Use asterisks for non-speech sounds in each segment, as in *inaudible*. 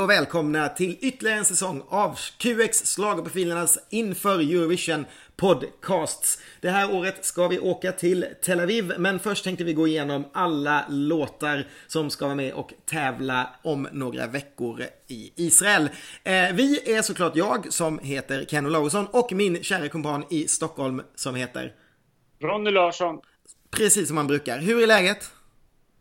Och välkomna till ytterligare en säsong av QX Schlagerprofilernas inför Eurovision podcasts. Det här året ska vi åka till Tel Aviv, men först tänkte vi gå igenom alla låtar som ska vara med och tävla om några veckor i Israel. Eh, vi är såklart jag som heter Ken Olausson och min kära kumpan i Stockholm som heter Ronny Larsson. Precis som man brukar. Hur är läget?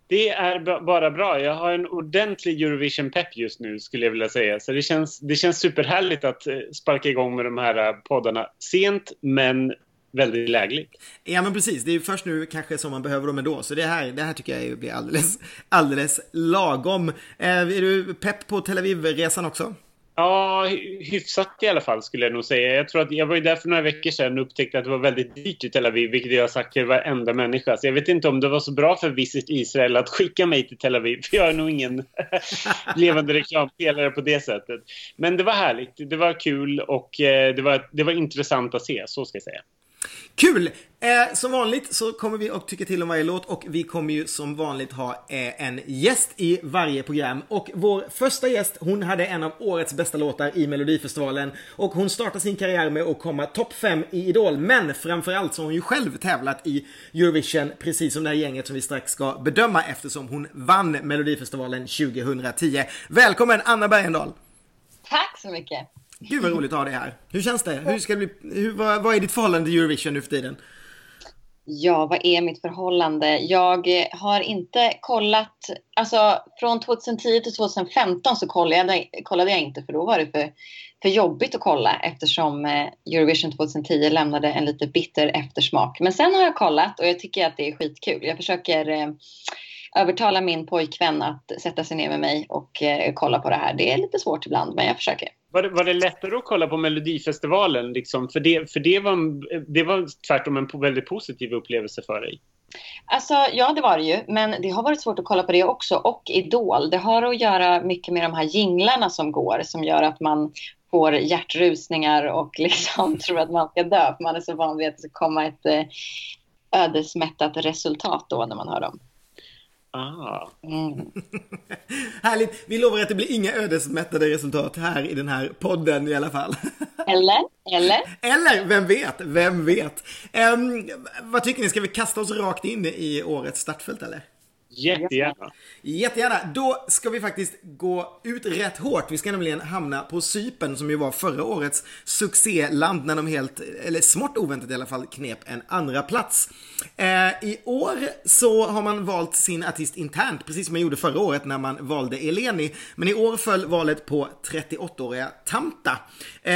Det är bara bra. Jag har en ordentlig Eurovision-pepp just nu skulle jag vilja säga. Så det känns, det känns superhärligt att eh, sparka igång med de här eh, poddarna. Sent men väldigt lägligt. Ja men precis, det är ju först nu kanske som man behöver dem ändå. Så det här, det här tycker jag blir alldeles, *laughs* alldeles lagom. Eh, är du pepp på Tel Aviv-resan också? Ja, hyfsat i alla fall skulle jag nog säga. Jag tror att jag var ju där för några veckor sedan och upptäckte att det var väldigt dyrt i Tel Aviv, vilket jag har sagt till varenda människa. Så jag vet inte om det var så bra för Visit Israel att skicka mig till Tel Aviv, för *laughs* jag är nog ingen *laughs* levande reklampelare på det sättet. Men det var härligt, det var kul och eh, det var, det var intressant att se, så ska jag säga. Kul! Eh, som vanligt så kommer vi att tycka till om varje låt och vi kommer ju som vanligt ha eh, en gäst i varje program. Och vår första gäst, hon hade en av årets bästa låtar i Melodifestivalen och hon startade sin karriär med att komma topp 5 i Idol. Men framförallt så har hon ju själv tävlat i Eurovision, precis som det här gänget som vi strax ska bedöma eftersom hon vann Melodifestivalen 2010. Välkommen Anna Bergendahl! Tack så mycket! Gud vad roligt att ha dig här. Hur känns det? Hur ska det bli, hur, vad, vad är ditt förhållande till Eurovision nu för tiden? Ja, vad är mitt förhållande? Jag har inte kollat, alltså från 2010 till 2015 så kollade jag, kollade jag inte för då var det för, för jobbigt att kolla eftersom eh, Eurovision 2010 lämnade en lite bitter eftersmak. Men sen har jag kollat och jag tycker att det är skitkul. Jag försöker eh, övertala min pojkvän att sätta sig ner med mig och eh, kolla på det här. Det är lite svårt ibland, men jag försöker. Var det, var det lättare att kolla på Melodifestivalen? Liksom? För, det, för det, var, det var tvärtom en väldigt positiv upplevelse för dig. Alltså, ja, det var det ju. Men det har varit svårt att kolla på det också. Och Idol. Det har att göra mycket med de här jinglarna som går. Som gör att man får hjärtrusningar och liksom *laughs* tror att man ska dö. För man är så van vid att det ska komma ett eh, ödesmättat resultat då när man hör dem. Ah. Mm. *laughs* Härligt! Vi lovar att det blir inga ödesmättade resultat här i den här podden i alla fall. *laughs* Eller? Eller? Eller, vem vet? Vem vet? Um, vad tycker ni? Ska vi kasta oss rakt in i årets startfält eller? Jättegärna. Jättegärna. Då ska vi faktiskt gå ut rätt hårt. Vi ska nämligen hamna på Sypen som ju var förra årets succéland när de helt, eller smått oväntat i alla fall, knep en andra plats. Eh, I år så har man valt sin artist internt, precis som man gjorde förra året när man valde Eleni. Men i år föll valet på 38-åriga Tamta. Eh,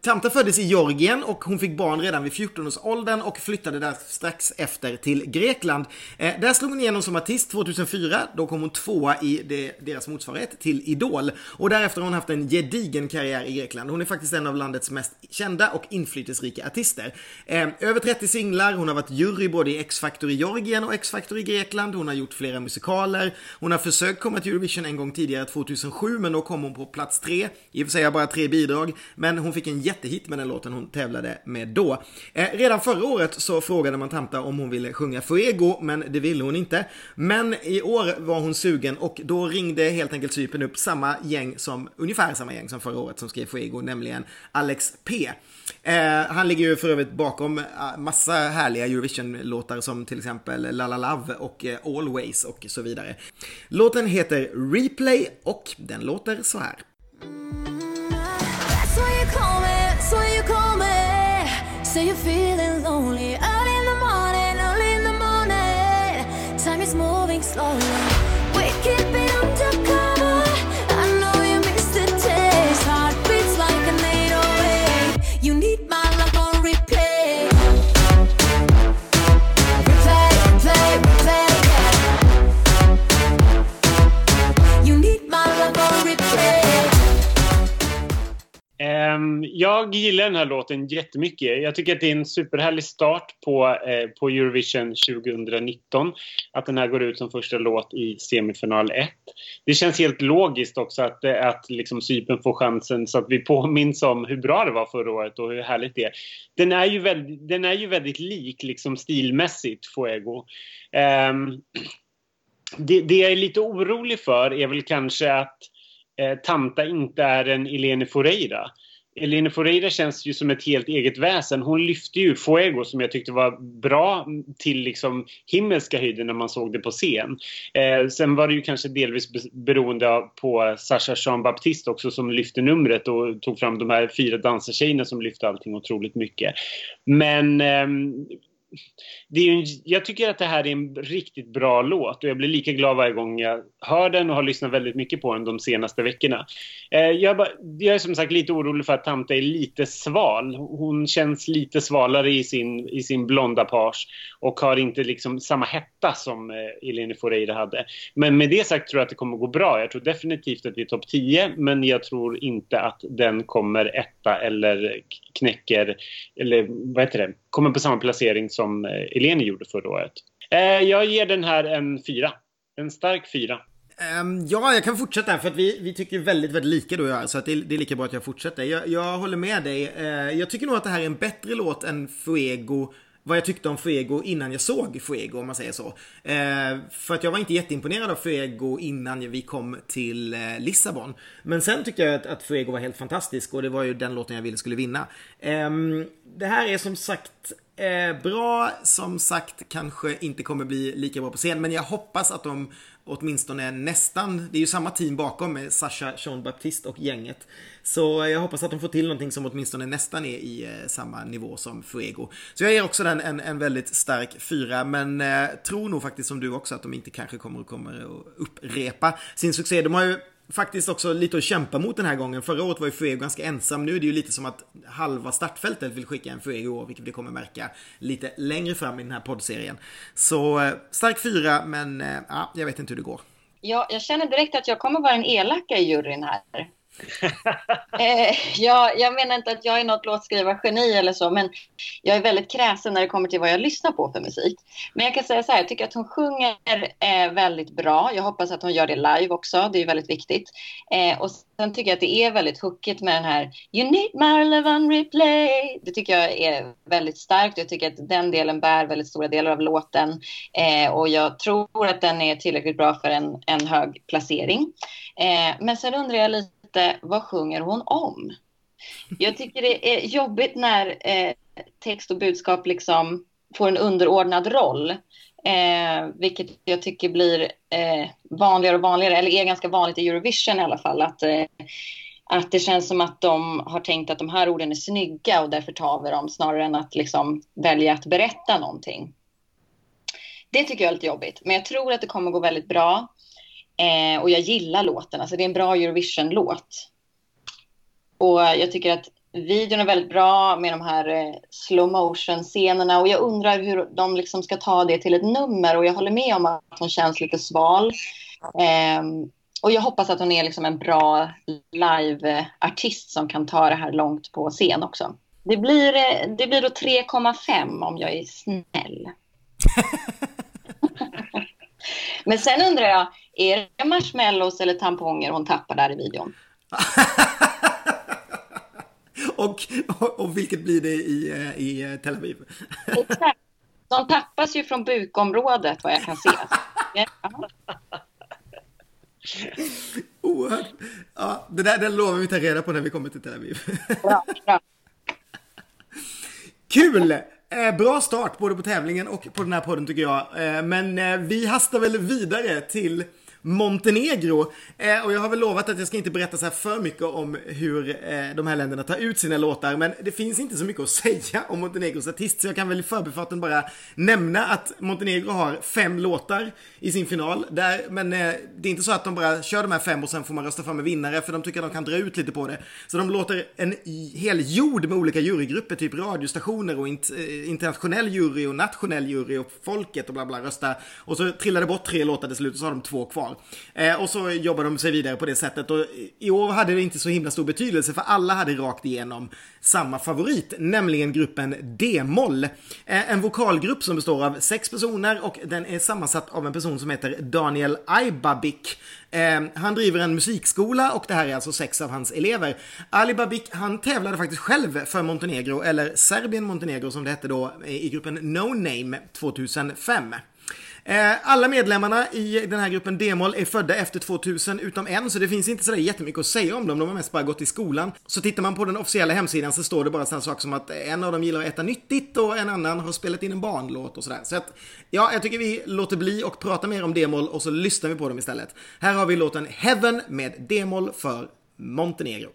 Tamta föddes i Georgien och hon fick barn redan vid 14-årsåldern och flyttade där strax efter till Grekland. Eh, där slog hon igenom som artist 2004, då kom hon tvåa i det, deras motsvarighet till Idol. Och därefter har hon haft en gedigen karriär i Grekland. Hon är faktiskt en av landets mest kända och inflytelserika artister. Eh, över 30 singlar, hon har varit jury både i X-Factor i Georgien och X-Factor i Grekland. Hon har gjort flera musikaler. Hon har försökt komma till Eurovision en gång tidigare, 2007, men då kom hon på plats tre. I och för sig har bara tre bidrag, men hon fick en jättehit med den låten hon tävlade med då. Eh, redan förra året så frågade man Tanta om hon ville sjunga Fuego, men det ville hon inte. Men men i år var hon sugen och då ringde helt enkelt Cypern upp samma gäng som, ungefär samma gäng som förra året som skrev Fuego, nämligen Alex P. Eh, han ligger ju för övrigt bakom eh, massa härliga Eurovision-låtar som till exempel La La Love och eh, Always och så vidare. Låten heter Replay och den låter så här. Ehm, Ehm, jag gillar den här låten jättemycket. Jag tycker att det är en superhärlig start på, eh, på Eurovision 2019. Att den här går ut som första låt i semifinal 1. Det känns helt logiskt också att, eh, att liksom Cypern får chansen så att vi påminns om hur bra det var förra året och hur härligt det är. Den är ju väldigt, den är ju väldigt lik liksom stilmässigt Fuego. Um, det, det jag är lite orolig för är väl kanske att eh, inte är en Eleni Foreira. Eline Foreira känns ju som ett helt eget väsen. Hon lyfte ju Fuego som jag tyckte var bra till liksom himmelska höjder när man såg det på scen. Eh, sen var det ju kanske delvis beroende på Sasha Jean Baptiste också som lyfte numret och tog fram de här fyra dansartjejerna som lyfte allting otroligt mycket. Men eh, det är en, jag tycker att det här är en riktigt bra låt och jag blir lika glad varje gång jag hör den och har lyssnat väldigt mycket på den de senaste veckorna. Eh, jag, bara, jag, är som sagt lite orolig för att Tamta är lite sval. Hon känns lite svalare i sin, i sin blonda page och har inte liksom samma hetta som eh, Eleni Foreira hade. Men med det sagt tror jag att det kommer gå bra. Jag tror definitivt att vi är topp 10 men jag tror inte att den kommer etta eller knäcker, eller vad heter det, kommer på samma placering som eh, Eleni gjorde förra året. Eh, jag ger den här en fyra. En stark fyra. Um, ja, jag kan fortsätta för att vi, vi tycker väldigt, väldigt lika du och jag. Så att det, det är lika bra att jag fortsätter. Jag, jag håller med dig. Uh, jag tycker nog att det här är en bättre låt än Fuego vad jag tyckte om Fuego innan jag såg Fuego om man säger så. Eh, för att jag var inte jätteimponerad av Fuego innan vi kom till eh, Lissabon. Men sen tyckte jag att, att Fuego var helt fantastisk och det var ju den låten jag ville skulle vinna. Eh, det här är som sagt eh, bra, som sagt kanske inte kommer bli lika bra på scen men jag hoppas att de åtminstone nästan, det är ju samma team bakom med Sasha, Sean, Baptiste och gänget. Så jag hoppas att de får till någonting som åtminstone nästan är i eh, samma nivå som Fuego. Så jag ger också den en, en väldigt stark fyra, men eh, tror nog faktiskt som du också att de inte kanske kommer, kommer att upprepa sin succé. De har ju faktiskt också lite att kämpa mot den här gången. Förra året var ju Fuego ganska ensam. Nu är det ju lite som att halva startfältet vill skicka en Fuego, vilket vi kommer märka lite längre fram i den här poddserien. Så eh, stark fyra, men eh, ja, jag vet inte hur det går. Ja, jag känner direkt att jag kommer vara en elaka i juryn här. *laughs* eh, jag, jag menar inte att jag är något låtskrivargeni eller så, men jag är väldigt kräsen när det kommer till vad jag lyssnar på för musik. Men jag kan säga så här, jag tycker att hon sjunger eh, väldigt bra. Jag hoppas att hon gör det live också, det är väldigt viktigt. Eh, och sen tycker jag att det är väldigt hookigt med den här You need my love on replay. Det tycker jag är väldigt starkt. Jag tycker att den delen bär väldigt stora delar av låten. Eh, och jag tror att den är tillräckligt bra för en, en hög placering. Eh, men sen undrar jag lite inte vad sjunger hon om. Jag tycker det är jobbigt när eh, text och budskap liksom får en underordnad roll. Eh, vilket jag tycker blir eh, vanligare och vanligare, eller är ganska vanligt i Eurovision i alla fall. Att, eh, att det känns som att de har tänkt att de här orden är snygga och därför tar vi dem snarare än att liksom välja att berätta någonting. Det tycker jag är lite jobbigt, men jag tror att det kommer gå väldigt bra. Eh, och jag gillar låten, alltså det är en bra Eurovision-låt. Och jag tycker att videon är väldigt bra med de här eh, slow motion-scenerna och jag undrar hur de liksom ska ta det till ett nummer och jag håller med om att hon känns lite sval. Eh, och jag hoppas att hon är liksom en bra live-artist som kan ta det här långt på scen också. Det blir, eh, det blir då 3,5 om jag är snäll. *laughs* Men sen undrar jag, är det marshmallows eller tamponger hon tappar där i videon? *laughs* och, och, och, vilket blir det i, eh, i eh, Tel Aviv? Exakt. De tappas ju från bukområdet vad jag kan se. *laughs* Oerhört. Ja, det där den lovar vi ta reda på när vi kommer till Tel Aviv. *laughs* Bra, bra. Kul! Eh, bra start både på tävlingen och på den här podden tycker jag. Eh, men eh, vi hastar väl vidare till Montenegro. Eh, och jag har väl lovat att jag ska inte berätta så här för mycket om hur eh, de här länderna tar ut sina låtar. Men det finns inte så mycket att *laughs* säga om Montenegros artist. Så jag kan väl i förbifarten bara nämna att Montenegro har fem låtar i sin final. Där, men eh, det är inte så att de bara kör de här fem och sen får man rösta fram en vinnare. För de tycker att de kan dra ut lite på det. Så de låter en hel jord med olika jurygrupper, typ radiostationer och int eh, internationell jury och nationell jury och folket och bla bla rösta. Och så trillar det bort tre låtar till slut och så har de två kvar. Eh, och så jobbar de sig vidare på det sättet. Och i år hade det inte så himla stor betydelse för alla hade rakt igenom samma favorit, nämligen gruppen D-moll. Eh, en vokalgrupp som består av sex personer och den är sammansatt av en person som heter Daniel Aibabik. Eh, han driver en musikskola och det här är alltså sex av hans elever. Ali Babik, han tävlade faktiskt själv för Montenegro, eller Serbien Montenegro som det hette då, i gruppen No Name 2005. Eh, alla medlemmarna i den här gruppen D-moll är födda efter 2000 utom en, så det finns inte sådär jättemycket att säga om dem. De har mest bara gått i skolan. Så tittar man på den officiella hemsidan så står det bara sådana saker som att en av dem gillar att äta nyttigt och en annan har spelat in en barnlåt och sådär. Så att, ja, jag tycker vi låter bli och pratar mer om D-moll och så lyssnar vi på dem istället. Här har vi låten Heaven med D-moll för Montenegro.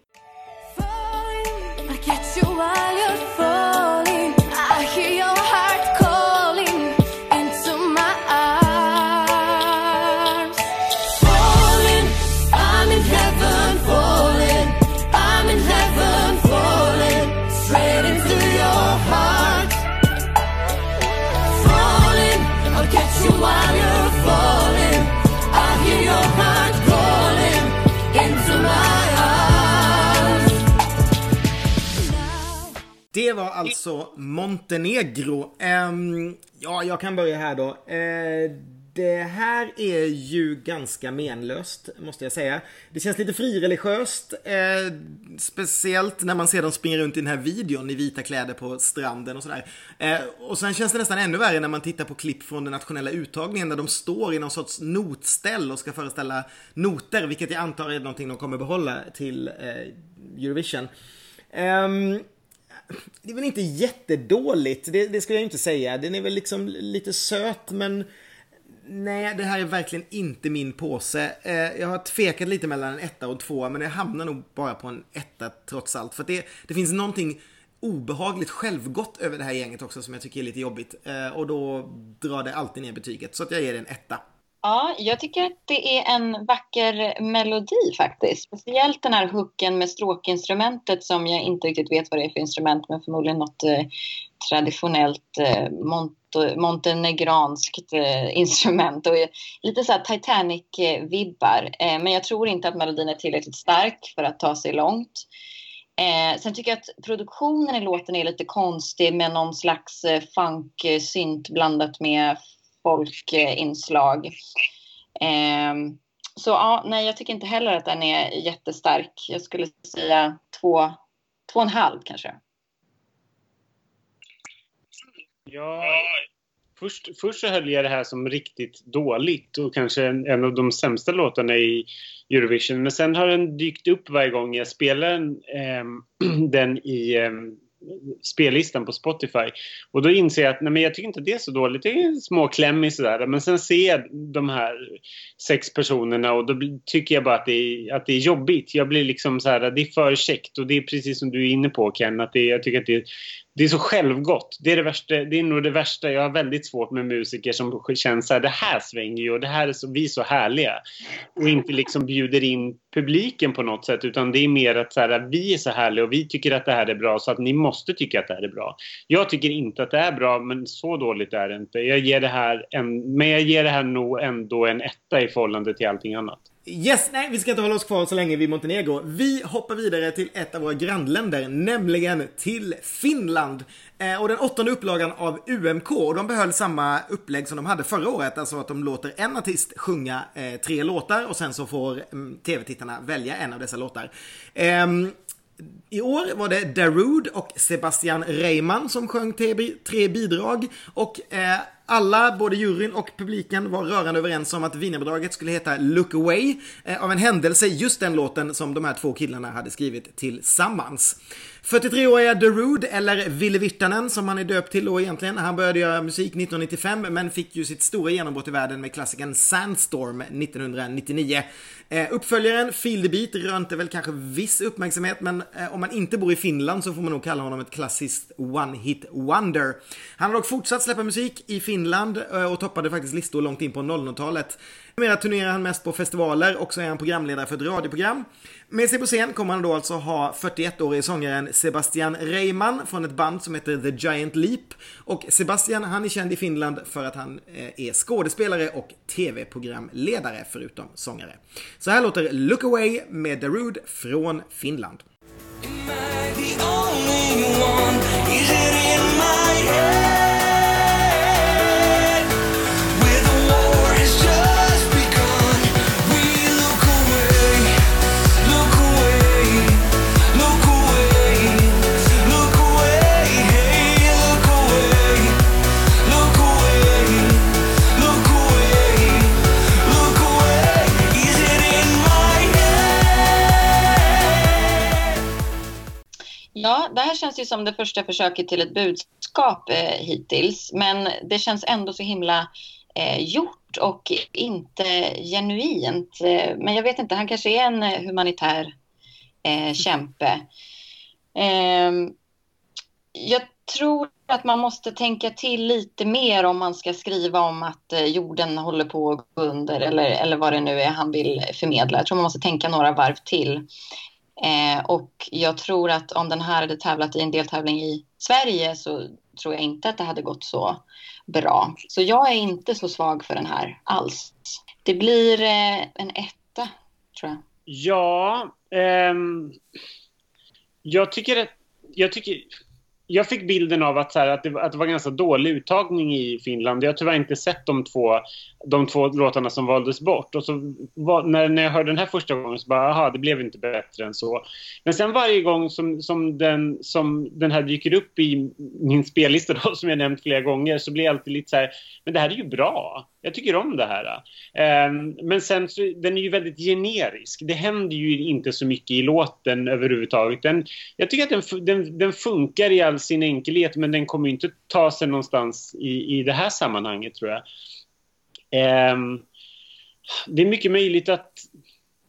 Det var alltså Montenegro. Um, ja, jag kan börja här då. Uh, det här är ju ganska menlöst, måste jag säga. Det känns lite frireligiöst. Eh, speciellt när man ser dem springa runt i den här videon i vita kläder på stranden och sådär. Eh, och sen känns det nästan ännu värre när man tittar på klipp från den nationella uttagningen där de står i någon sorts notställ och ska föreställa noter, vilket jag antar är någonting de kommer behålla till eh, Eurovision. Um, det är väl inte jättedåligt, det, det skulle jag inte säga. Den är väl liksom lite söt men Nej, det här är verkligen inte min påse. Eh, jag har tvekat lite mellan en etta och två, men jag hamnar nog bara på en etta trots allt. För det, det finns någonting obehagligt självgott över det här gänget också som jag tycker är lite jobbigt. Eh, och då drar det alltid ner betyget. Så att jag ger det en etta. Ja, jag tycker att det är en vacker melodi faktiskt. Speciellt den här hooken med stråkinstrumentet som jag inte riktigt vet vad det är för instrument men förmodligen något eh, traditionellt eh, mont montenegranskt eh, instrument och eh, lite så Titanic-vibbar. Eh, men jag tror inte att melodin är tillräckligt stark för att ta sig långt. Eh, sen tycker jag att produktionen i låten är lite konstig med någon slags eh, funk-synt eh, blandat med folkinslag. Eh, så ja, nej, jag tycker inte heller att den är jättestark. Jag skulle säga två, två och en halv kanske. Ja, först, först så höll jag det här som riktigt dåligt och kanske en, en av de sämsta låtarna i Eurovision. Men sen har den dykt upp varje gång jag spelar eh, *clears throat* den i eh, spellistan på Spotify. Och då inser jag att nej, men jag tycker inte det är så dåligt. Det är småklämmigt sådär. Men sen ser jag de här sex personerna och då tycker jag bara att det är, att det är jobbigt. Jag blir liksom så här, det är för käckt och det är precis som du är inne på Ken. Att det, jag tycker att det det är så självgott. Det är, det, värsta, det är nog det värsta. Jag har väldigt svårt med musiker som känner så här, det här svänger ju och det här är så, vi är så härliga. Och inte liksom bjuder in publiken på något sätt utan det är mer att så här, vi är så härliga och vi tycker att det här är bra så att ni måste måste tycka att det här är bra. Jag tycker inte att det är bra men så dåligt är det inte. Jag ger det här en, men jag ger det här nog ändå en etta i förhållande till allting annat. Yes, nej vi ska inte hålla oss kvar så länge vid Montenegro. Vi hoppar vidare till ett av våra grannländer, nämligen till Finland. Eh, och den åttonde upplagan av UMK, och de behöll samma upplägg som de hade förra året, alltså att de låter en artist sjunga eh, tre låtar och sen så får mm, tv-tittarna välja en av dessa låtar. Eh, i år var det Darude och Sebastian Reimann som sjöng tre bidrag och eh, alla, både juryn och publiken, var rörande överens om att vinnarbidraget skulle heta Look Away. Eh, av en händelse just den låten som de här två killarna hade skrivit tillsammans. 43-åriga Derude, eller Ville Virtanen som han är döpt till då egentligen. Han började göra musik 1995 men fick ju sitt stora genombrott i världen med klassikern Sandstorm 1999. Eh, uppföljaren Feel the Beat rönte väl kanske viss uppmärksamhet men eh, om man inte bor i Finland så får man nog kalla honom ett klassiskt one-hit wonder. Han har dock fortsatt släppa musik i Finland Finland eh, och toppade faktiskt listor långt in på 00-talet. Numera turnerar han mest på festivaler och så är han programledare för ett radioprogram. Med sig på scen kommer han då alltså ha 41-årige sångaren Sebastian Reimann från ett band som heter The Giant Leap. Och Sebastian han är känd i Finland för att han eh, är skådespelare och tv-programledare förutom sångare. Så här låter Look Away med Darude från Finland. I'm the only one Ja, det här känns ju som det första försöket till ett budskap eh, hittills. Men det känns ändå så himla eh, gjort och inte genuint. Eh, men jag vet inte, han kanske är en humanitär eh, kämpe. Ehm, jag tror att man måste tänka till lite mer om man ska skriva om att eh, jorden håller på att gå under eller, eller vad det nu är han vill förmedla. Jag tror man måste tänka några varv till. Eh, och jag tror att om den här hade tävlat i en deltävling i Sverige så tror jag inte att det hade gått så bra. Så jag är inte så svag för den här alls. Det blir eh, en etta, tror jag. Ja, ehm, jag tycker att... Jag tycker jag fick bilden av att, så här, att, det, att det var ganska dålig uttagning i Finland. Jag har tyvärr inte sett de två, de två låtarna som valdes bort. Och så var, när, när jag hörde den här första gången så bara, aha, det blev inte bättre än så. Men sen varje gång som, som, den, som den här dyker upp i min spellista då, *laughs* som jag nämnt flera gånger, så blir jag alltid lite så här, men det här är ju bra. Jag tycker om det här. Ehm, men sen så, den är ju väldigt generisk. Det händer ju inte så mycket i låten överhuvudtaget. Den, jag tycker att den, den, den funkar i all sin enkelhet men den kommer inte ta sig någonstans i, i det här sammanhanget tror jag. Ehm, det är mycket möjligt att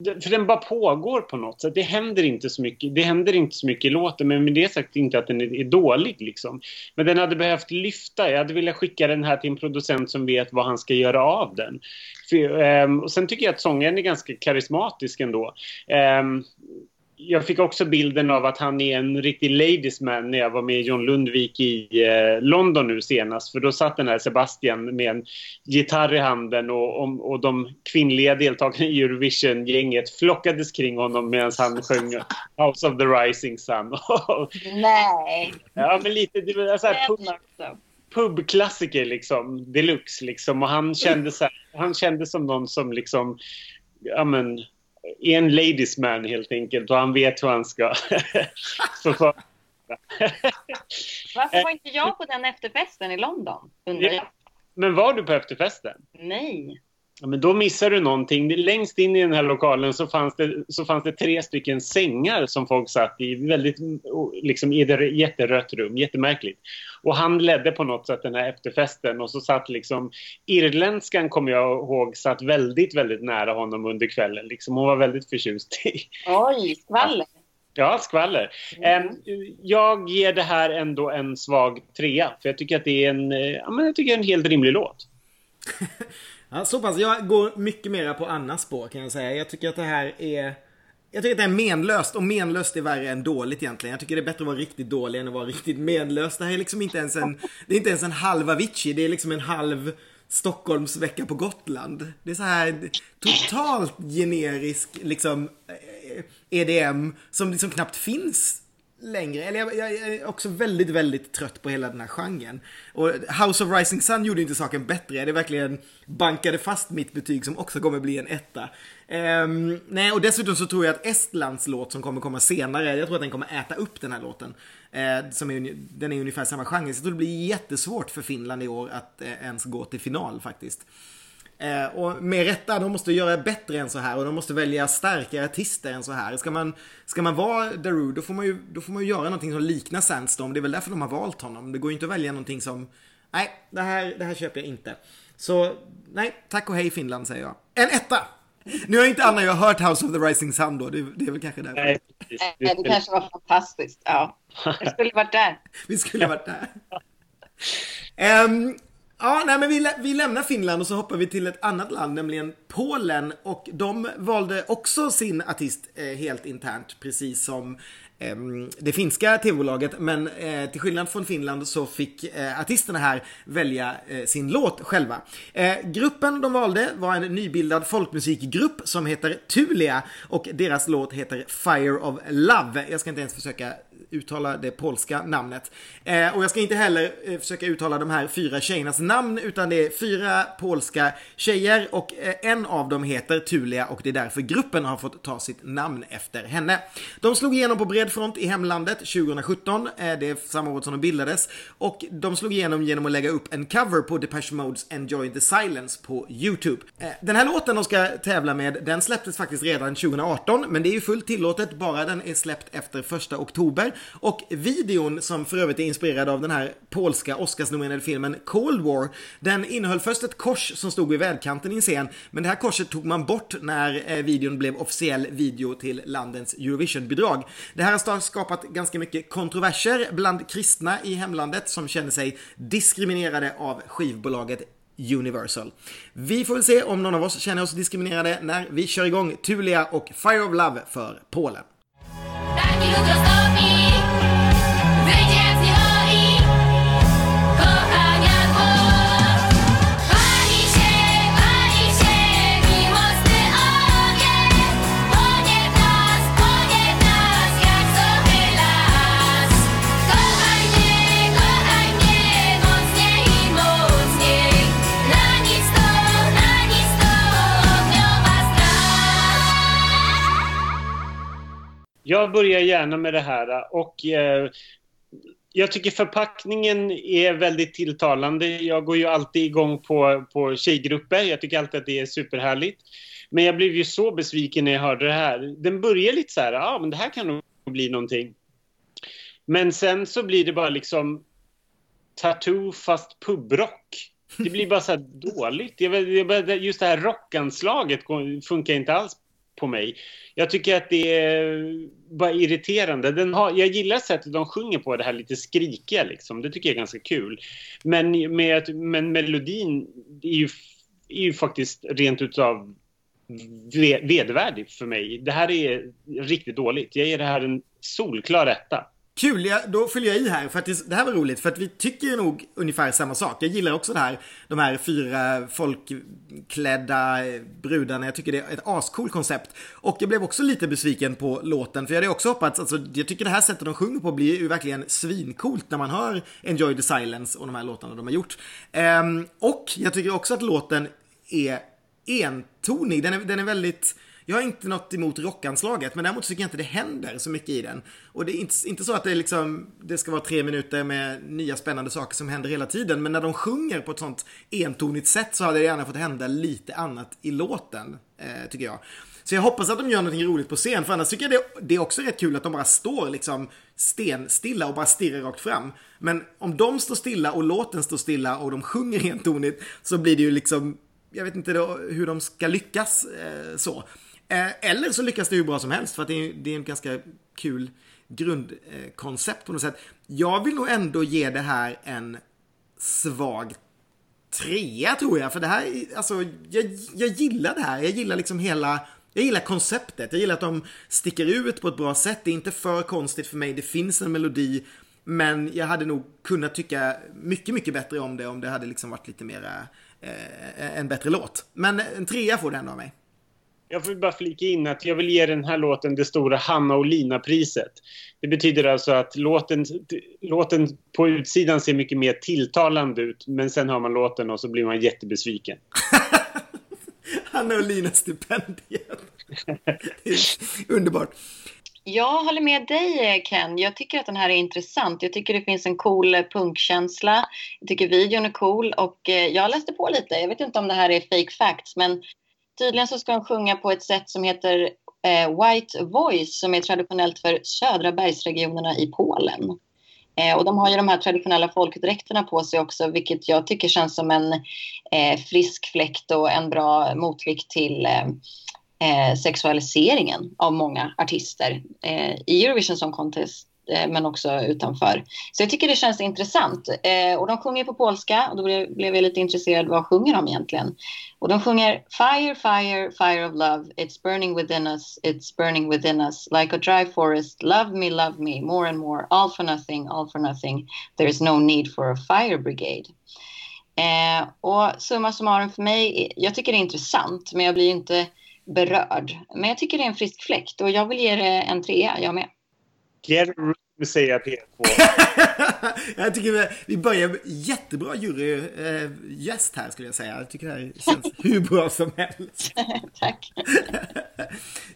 för den bara pågår på något sätt. Det händer inte så mycket, det händer inte så mycket i låten men med det sagt inte att den är, är dålig liksom. Men den hade behövt lyfta. Jag hade velat skicka den här till en producent som vet vad han ska göra av den. För, um, och sen tycker jag att sången är ganska karismatisk ändå. Um, jag fick också bilden av att han är en riktig ladies man när jag var med John Lundvik i eh, London nu senast. För då satt den här Sebastian med en gitarr i handen och, och, och de kvinnliga deltagarna i Eurovision-gänget flockades kring honom medan han sjöng House of the Rising Sun. *laughs* Nej! Ja, men lite... Det var så här, pub, pubklassiker liksom, deluxe liksom. Och han kände, så här, han kände som någon som liksom... Ja, men, är en ladies man helt enkelt och han vet hur han ska *laughs* förfara. Varför var inte jag på den efterfesten i London? Ja, men var du på efterfesten? Nej. Ja, men då missar du någonting. Längst in i den här lokalen så fanns det, så fanns det tre stycken sängar som folk satt i. Väldigt, liksom, I ett jätterött rum. Jättemärkligt. Och han ledde på något sätt den här efterfesten och så satt liksom irländskan kommer jag ihåg satt väldigt, väldigt nära honom under kvällen. Liksom. Hon var väldigt förtjust i. Oj, skvaller. Ja, skvaller. Mm. Jag ger det här ändå en svag trea. För jag tycker att det är en, ja, men jag tycker en helt rimlig låt. *laughs* Ja, så pass. Jag går mycket mera på Annas spår kan jag säga. Jag tycker att det här är... Jag tycker att det är menlöst och menlöst är värre än dåligt egentligen. Jag tycker det är bättre att vara riktigt dålig än att vara riktigt menlös. Det här är liksom inte ens en... Det är inte ens en halv Avicii. Det är liksom en halv Stockholmsvecka på Gotland. Det är så här totalt generisk liksom eh, EDM som liksom knappt finns längre. Eller jag, jag, är också väldigt, väldigt trött på hela den här genren. Och House of Rising Sun gjorde inte saken bättre. Det verkligen bankade fast mitt betyg som också kommer bli en etta. Um, nej, och dessutom så tror jag att Estlands låt som kommer komma senare, jag tror att den kommer äta upp den här låten. Uh, som är, den är ungefär samma genre. Så jag tror det blir jättesvårt för Finland i år att uh, ens gå till final faktiskt. Eh, och med rätta, de måste göra bättre än så här och de måste välja starkare artister än så här. Ska man, ska man vara Darude då får man ju, då får man ju göra någonting som liknar Sandstorm. Det är väl därför de har valt honom. Det går ju inte att välja någonting som, nej, det här, det här köper jag inte. Så, nej, tack och hej Finland säger jag. En etta! Nu har inte Anna jag har hört House of the Rising Sun då, det, det är väl kanske därför. Nej, det kanske var fantastiskt. Ja, *laughs* vi skulle varit där. vi skulle varit där. Um, Ja, nej men vi, vi lämnar Finland och så hoppar vi till ett annat land, nämligen Polen. Och de valde också sin artist eh, helt internt, precis som eh, det finska tv-bolaget. Men eh, till skillnad från Finland så fick eh, artisterna här välja eh, sin låt själva. Eh, gruppen de valde var en nybildad folkmusikgrupp som heter Tulia och deras låt heter Fire of Love. Jag ska inte ens försöka uttala det polska namnet. Eh, och jag ska inte heller eh, försöka uttala de här fyra tjejernas namn utan det är fyra polska tjejer och eh, en av dem heter Tulia och det är därför gruppen har fått ta sitt namn efter henne. De slog igenom på bred front i hemlandet 2017, eh, det är samma år som de bildades och de slog igenom genom att lägga upp en cover på Depeche Modes Enjoy the Silence på YouTube. Eh, den här låten de ska tävla med, den släpptes faktiskt redan 2018 men det är ju fullt tillåtet bara den är släppt efter första oktober och videon, som för övrigt är inspirerad av den här polska Oscarsnominerade filmen Cold War, den innehöll först ett kors som stod vid vägkanten i en scen, men det här korset tog man bort när eh, videon blev officiell video till landets Eurovision-bidrag. Det här har skapat ganska mycket kontroverser bland kristna i hemlandet som känner sig diskriminerade av skivbolaget Universal. Vi får väl se om någon av oss känner oss diskriminerade när vi kör igång Tulia och Fire of Love för Polen. Jag börjar gärna med det här och eh, jag tycker förpackningen är väldigt tilltalande. Jag går ju alltid igång på, på tjejgrupper. Jag tycker alltid att det är superhärligt. Men jag blev ju så besviken när jag hörde det här. Den börjar lite så här, ja ah, men det här kan nog bli någonting. Men sen så blir det bara liksom tattoo fast pubrock. Det blir bara så här dåligt. Just det här rockanslaget funkar inte alls på mig. Jag tycker att det är bara irriterande. Den har, jag gillar sättet de sjunger på, det här lite skrikiga liksom. Det tycker jag är ganska kul. Men, med, men melodin är ju, är ju faktiskt rent utav vedvärdig för mig. Det här är riktigt dåligt. Jag ger det här en solklar etta. Kul, ja, då fyller jag i här för att det, det, här var roligt för att vi tycker nog ungefär samma sak. Jag gillar också det här, de här fyra folkklädda brudarna. Jag tycker det är ett ascool koncept. Och jag blev också lite besviken på låten för jag hade också hoppats, alltså jag tycker det här sättet de sjunger på blir ju verkligen svincoolt när man hör Enjoy the Silence och de här låtarna de har gjort. Um, och jag tycker också att låten är entonig, den är, den är väldigt jag har inte något emot rockanslaget, men däremot tycker jag inte det händer så mycket i den. Och det är inte, inte så att det, liksom, det ska vara tre minuter med nya spännande saker som händer hela tiden, men när de sjunger på ett sånt entonigt sätt så hade det gärna fått hända lite annat i låten, eh, tycker jag. Så jag hoppas att de gör någonting roligt på scen, för annars tycker jag det, det är också rätt kul att de bara står liksom stenstilla och bara stirrar rakt fram. Men om de står stilla och låten står stilla och de sjunger entonigt så blir det ju liksom jag vet inte då, hur de ska lyckas eh, så. Eh, eller så lyckas det hur bra som helst för att det är, det är en ganska kul grundkoncept på något sätt. Jag vill nog ändå ge det här en svag trea tror jag. För det här, alltså jag, jag gillar det här. Jag gillar liksom hela jag gillar konceptet, jag gillar att de sticker ut på ett bra sätt. Det är inte för konstigt för mig, det finns en melodi. Men jag hade nog kunnat tycka mycket, mycket bättre om det om det hade liksom varit lite mera, eh, en bättre låt. Men en trea får det ändå av mig. Jag vill bara flika in att jag vill ge den här låten det stora Hanna och Lina-priset. Det betyder alltså att låten, låten på utsidan ser mycket mer tilltalande ut men sen hör man låten och så blir man jättebesviken. *laughs* Hanna och Lina-stipendiet. Underbart. Jag håller med dig Ken. Jag tycker att den här är intressant. Jag tycker det finns en cool punkkänsla. Jag tycker videon är cool och eh, jag läste på lite. Jag vet inte om det här är fake facts men Tydligen så ska hon sjunga på ett sätt som heter eh, White Voice som är traditionellt för södra bergsregionerna i Polen. Eh, och de har ju de här traditionella folkdräkterna på sig också vilket jag tycker känns som en eh, frisk fläkt och en bra motvikt till eh, eh sexualiseringen av många artister eh, i Eurovision Song Contest Eh, men också utanför. Så jag tycker det känns intressant. Eh, och de sjunger på polska och då blev jag lite intresserad. Vad sjunger de egentligen? Och de sjunger Fire, fire, fire of love. It's burning within us, it's burning within us. Like a dry forest. Love me, love me, more and more. All for nothing, all for nothing. There is no need for a fire brigade. Eh, och summa summarum för mig, jag tycker det är intressant men jag blir inte berörd. Men jag tycker det är en frisk fläkt och jag vill ge det en trea, jag med. Quero to say a PS4. *laughs* jag tycker vi, vi börjar jättebra jurygäst äh, här skulle jag säga. Jag tycker det här känns *laughs* hur bra som helst. *laughs* Tack.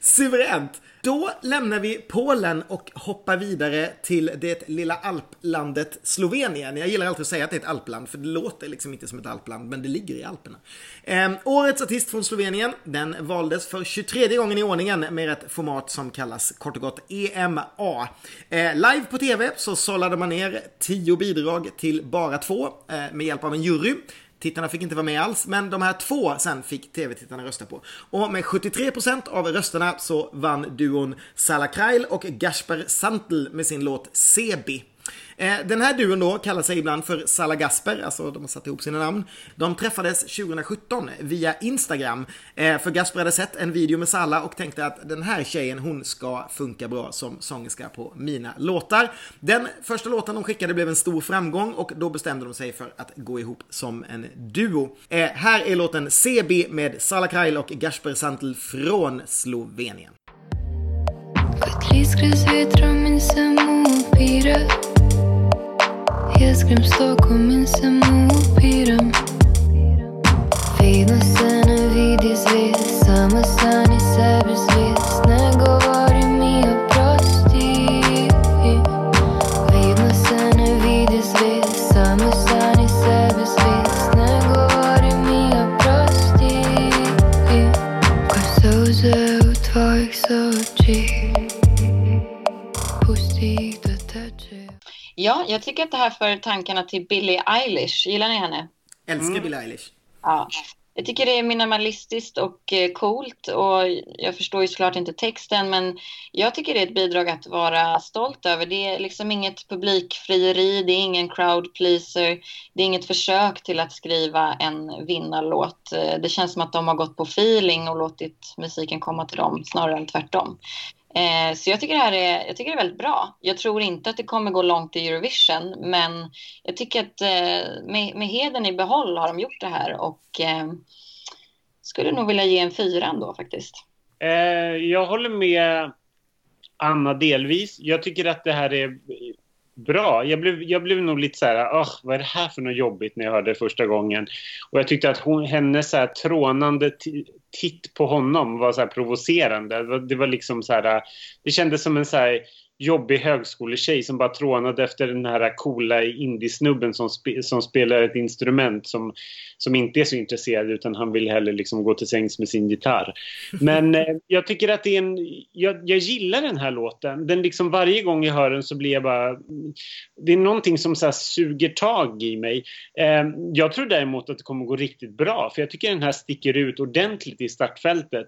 Suveränt. Då lämnar vi Polen och hoppar vidare till det lilla alplandet Slovenien. Jag gillar alltid att säga att det är ett alpland, för det låter liksom inte som ett alpland, men det ligger i Alperna. Eh, årets artist från Slovenien, den valdes för 23 gången i ordningen med ett format som kallas kort och gott EMA. Eh, live på TV så sållade man ner tio bidrag till bara två eh, med hjälp av en jury. Tittarna fick inte vara med alls, men de här två sen fick tv-tittarna rösta på. Och med 73% av rösterna så vann duon Salah Krail och Gasper Santl med sin låt Sebi. Eh, den här duon då kallar sig ibland för Salla Gasper, alltså de har satt ihop sina namn. De träffades 2017 via Instagram, eh, för Gasper hade sett en video med Salla och tänkte att den här tjejen, hon ska funka bra som sångerska på mina låtar. Den första låten de skickade blev en stor framgång och då bestämde de sig för att gå ihop som en duo. Eh, här är låten CB med Salla Krajl och Gasper Santl från Slovenien. Kot Jezgrim stokom in se mu upiram. Vedno se ne vidi zvez Samo sanje sebi Ja, jag tycker att det här för tankarna till Billie Eilish. Gillar ni henne? Älskar mm. Billie Eilish. Ja. Jag tycker det är minimalistiskt och eh, coolt och jag förstår ju såklart inte texten men jag tycker det är ett bidrag att vara stolt över. Det är liksom inget publikfrieri, det är ingen crowd pleaser, det är inget försök till att skriva en vinnarlåt. Eh, det känns som att de har gått på feeling och låtit musiken komma till dem snarare än tvärtom. Eh, så jag tycker det här är, jag tycker det är väldigt bra. Jag tror inte att det kommer gå långt i Eurovision, men jag tycker att eh, med, med heden i behåll har de gjort det här och eh, skulle nog vilja ge en fyra ändå faktiskt. Eh, jag håller med Anna delvis. Jag tycker att det här är bra. Jag blev, jag blev nog lite så här, oh, vad är det här för något jobbigt när jag hörde det första gången. Och jag tyckte att hon, hennes så här trånande titt på honom var så här provocerande. Det var, det var liksom så här, det kändes som en så här jobbig högskoletjej som bara trånade efter den här coola indiesnubben som, spe, som spelar ett instrument som, som inte är så intresserad utan han vill hellre liksom gå till sängs med sin gitarr. Men eh, jag tycker att det är en... Jag, jag gillar den här låten. Den liksom varje gång jag hör den så blir jag bara... Det är någonting som så suger tag i mig. Eh, jag tror däremot att det kommer gå riktigt bra för jag tycker den här sticker ut ordentligt i startfältet.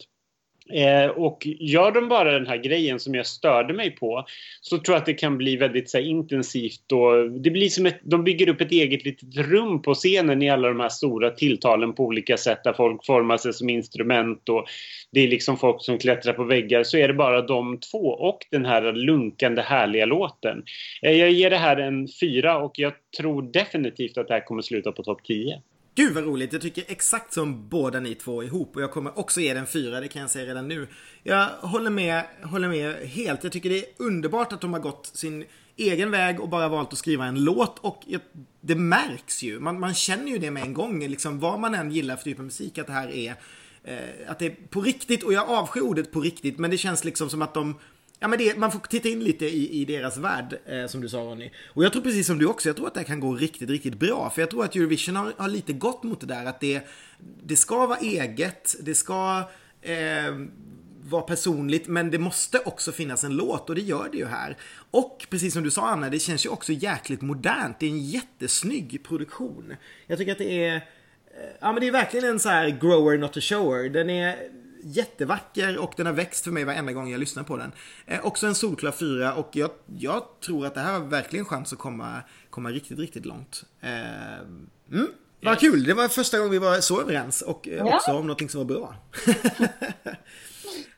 Eh, och gör de bara den här grejen som jag störde mig på så tror jag att det kan bli väldigt så här, intensivt och det blir som ett, de bygger upp ett eget litet rum på scenen i alla de här stora tilltalen på olika sätt där folk formar sig som instrument och det är liksom folk som klättrar på väggar så är det bara de två och den här lunkande härliga låten. Eh, jag ger det här en fyra och jag tror definitivt att det här kommer sluta på topp 10. Gud vad roligt, jag tycker exakt som båda ni två ihop. Och jag kommer också ge den fyra, det kan jag säga redan nu. Jag håller med, håller med helt, jag tycker det är underbart att de har gått sin egen väg och bara valt att skriva en låt. Och det märks ju, man, man känner ju det med en gång, liksom vad man än gillar för typ av musik, att det här är eh, att det är på riktigt. Och jag avskyr ordet på riktigt men det känns liksom som att de Ja men det, man får titta in lite i, i deras värld, eh, som du sa Ronny. Och jag tror precis som du också, jag tror att det kan gå riktigt, riktigt bra. För jag tror att Eurovision har, har lite gått mot det där att det, det ska vara eget, det ska eh, vara personligt, men det måste också finnas en låt och det gör det ju här. Och precis som du sa Anna, det känns ju också jäkligt modernt. Det är en jättesnygg produktion. Jag tycker att det är, eh, ja men det är verkligen en så här grower not a shower. Den är jättevacker och den har växt för mig varenda gång jag lyssnar på den. Eh, också en solklar fyra och jag, jag, tror att det här har verkligen chans att komma, komma riktigt, riktigt långt. Eh, mm. Vad yes. kul! Det var första gången vi var så överens och eh, ja. också om någonting som var bra. *laughs*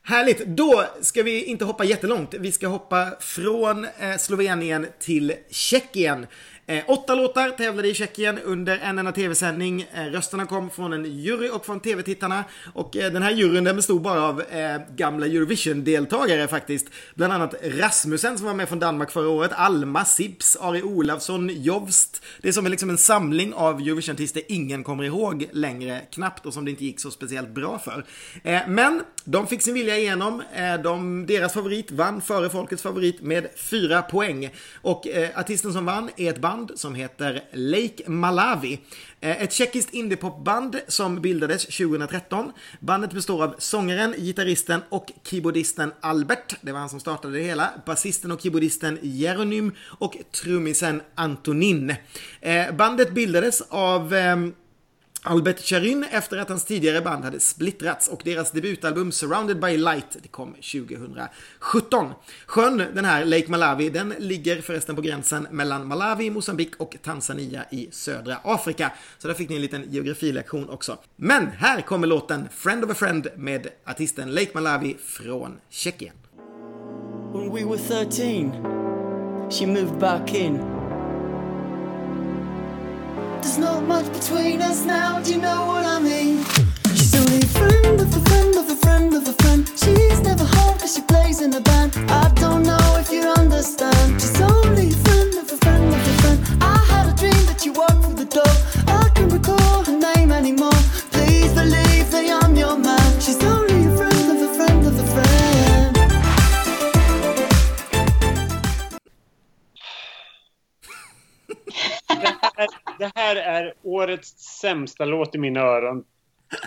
Härligt! Då ska vi inte hoppa jättelångt. Vi ska hoppa från eh, Slovenien till Tjeckien. Eh, åtta låtar tävlade i Tjeckien under en enda tv-sändning. Eh, rösterna kom från en jury och från tv-tittarna. Och eh, den här juryn den bestod bara av eh, gamla Eurovision-deltagare faktiskt. Bland annat Rasmussen som var med från Danmark förra året, Alma, Sips, Ari Olafsson, Jovst. Det är som liksom en samling av Eurovision-artister ingen kommer ihåg längre knappt och som det inte gick så speciellt bra för. Eh, men de fick sin vilja igenom. Eh, de, deras favorit vann före folkets favorit med fyra poäng. Och eh, artisten som vann är ett band band som heter Lake Malawi. Eh, ett tjeckiskt indiepopband som bildades 2013. Bandet består av sångaren, gitarristen och keyboardisten Albert, det var han som startade det hela, basisten och keyboardisten Jeronym och trummisen Antonin. Eh, bandet bildades av ehm, Albert Charin efter att hans tidigare band hade splittrats och deras debutalbum Surrounded by Light det kom 2017. Sjön, den här Lake Malawi, den ligger förresten på gränsen mellan Malawi, Mosambik och Tanzania i södra Afrika. Så där fick ni en liten geografilektion också. Men här kommer låten Friend of a Friend med artisten Lake Malawi från Tjeckien. When we were 13, she moved back in. There's not much between us now, do you know what I mean? She's only a friend of a friend of a friend of a friend. She's never home cause she plays in a band. I don't know if you understand. She's only a friend of a friend of a friend. I had a dream that you walked through the door. Det här är årets sämsta låt i mina öron.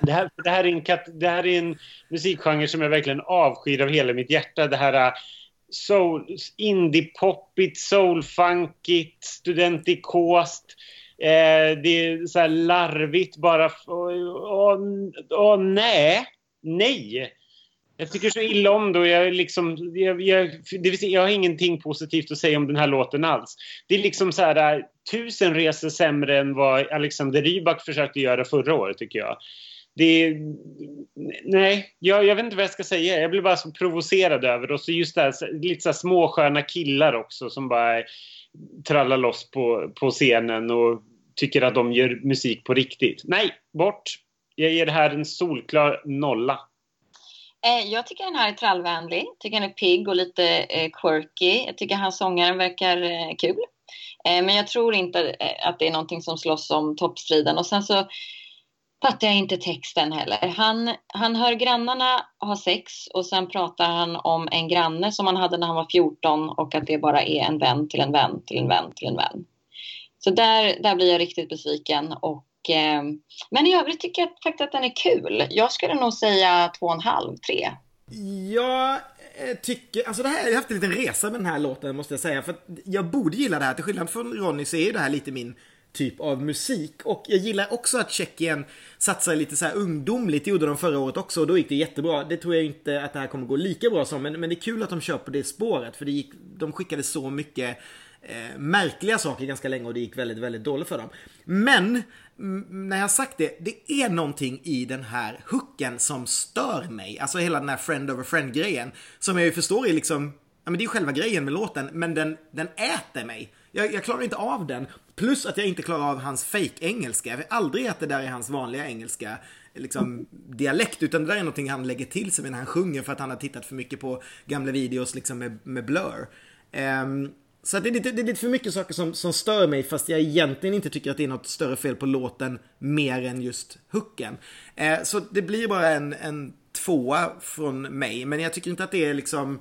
Det här, det, här är en kat, det här är en musikgenre som jag verkligen avskyr av hela mitt hjärta. Det här äh, soul, indie-poppigt, soul-funkigt, studentikost. Eh, det är så här larvigt bara. Åh, åh, nej. Nej. Jag tycker så illa om det jag, liksom, jag, jag, det vill säga, jag har ingenting positivt att säga om den här låten alls. Det är liksom så här tusen resor sämre än vad Alexander Rybak försökte göra förra året tycker jag. Det nej, jag, jag vet inte vad jag ska säga. Jag blir bara så provocerad över det. Och så just det här, lite så här småsköna killar också som bara trallar loss på, på scenen och tycker att de gör musik på riktigt. Nej, bort! Jag ger det här en solklar nolla. Eh, jag tycker den här är trallvänlig. tycker den är pigg och lite eh, quirky. Jag tycker han sångaren verkar eh, kul. Men jag tror inte att det är någonting som slåss om toppstriden. Och sen så fattar jag inte texten heller. Han, han hör grannarna ha sex och sen pratar han om en granne som han hade när han var 14 och att det bara är en vän till en vän till en vän till en vän. Så där, där blir jag riktigt besviken. Och, eh, men i övrigt tycker jag faktiskt att den är kul. Jag skulle nog säga två och en halv, tre. Jag eh, tycker, alltså det här, jag har haft en liten resa med den här låten måste jag säga. För jag borde gilla det här, till skillnad från Ronny så är ju det här lite min typ av musik. Och jag gillar också att Tjeckien satsar lite så här ungdomligt. Det gjorde de förra året också och då gick det jättebra. Det tror jag inte att det här kommer gå lika bra som, men, men det är kul att de kör på det spåret. För det gick, de skickade så mycket eh, märkliga saker ganska länge och det gick väldigt, väldigt dåligt för dem. Men mm, när jag sagt det, det är någonting i den här hooken som stör mig. Alltså hela den här friend over friend grejen. Som jag ju förstår är liksom, ja men det är ju själva grejen med låten, men den, den äter mig. Jag, jag, klarar inte av den. Plus att jag inte klarar av hans fake-engelska. Jag vet aldrig att det där är hans vanliga engelska liksom, dialekt. Utan det där är någonting han lägger till sig när han sjunger för att han har tittat för mycket på gamla videos liksom med, med Blur. Um, så det är, lite, det är lite för mycket saker som, som stör mig fast jag egentligen inte tycker att det är något större fel på låten mer än just hooken. Eh, så det blir bara en, en tvåa från mig. Men jag tycker inte att det är liksom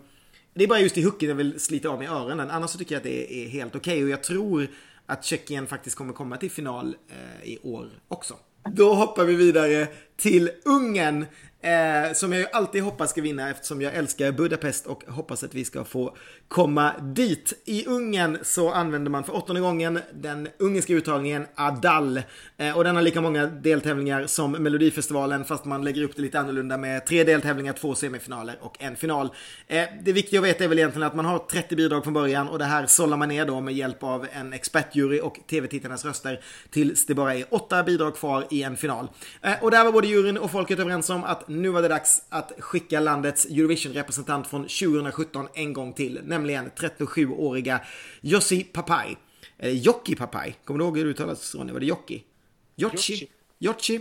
det är bara just i hooken jag vill slita av mig öronen. Annars så tycker jag att det är helt okej. Okay. Och jag tror att Tjeckien faktiskt kommer komma till final eh, i år också. Då hoppar vi vidare till Ungern. Eh, som jag ju alltid hoppas ska vinna eftersom jag älskar Budapest och hoppas att vi ska få komma dit. I Ungern så använder man för åttonde gången den ungerska uttagningen Adal. Eh, och den har lika många deltävlingar som Melodifestivalen fast man lägger upp det lite annorlunda med tre deltävlingar, två semifinaler och en final. Eh, det viktiga att veta är väl egentligen att man har 30 bidrag från början och det här sållar man ner då med hjälp av en expertjury och tv-tittarnas röster tills det bara är åtta bidrag kvar i en final. Eh, och där var både juryn och folket överens om att nu var det dags att skicka landets Eurovision-representant från 2017 en gång till, nämligen 37-åriga Jussi Papai. Eh, Jocki Papai. Kommer du ihåg hur det uttalas Ronny? Var det Jocki? Jocci? Jocci?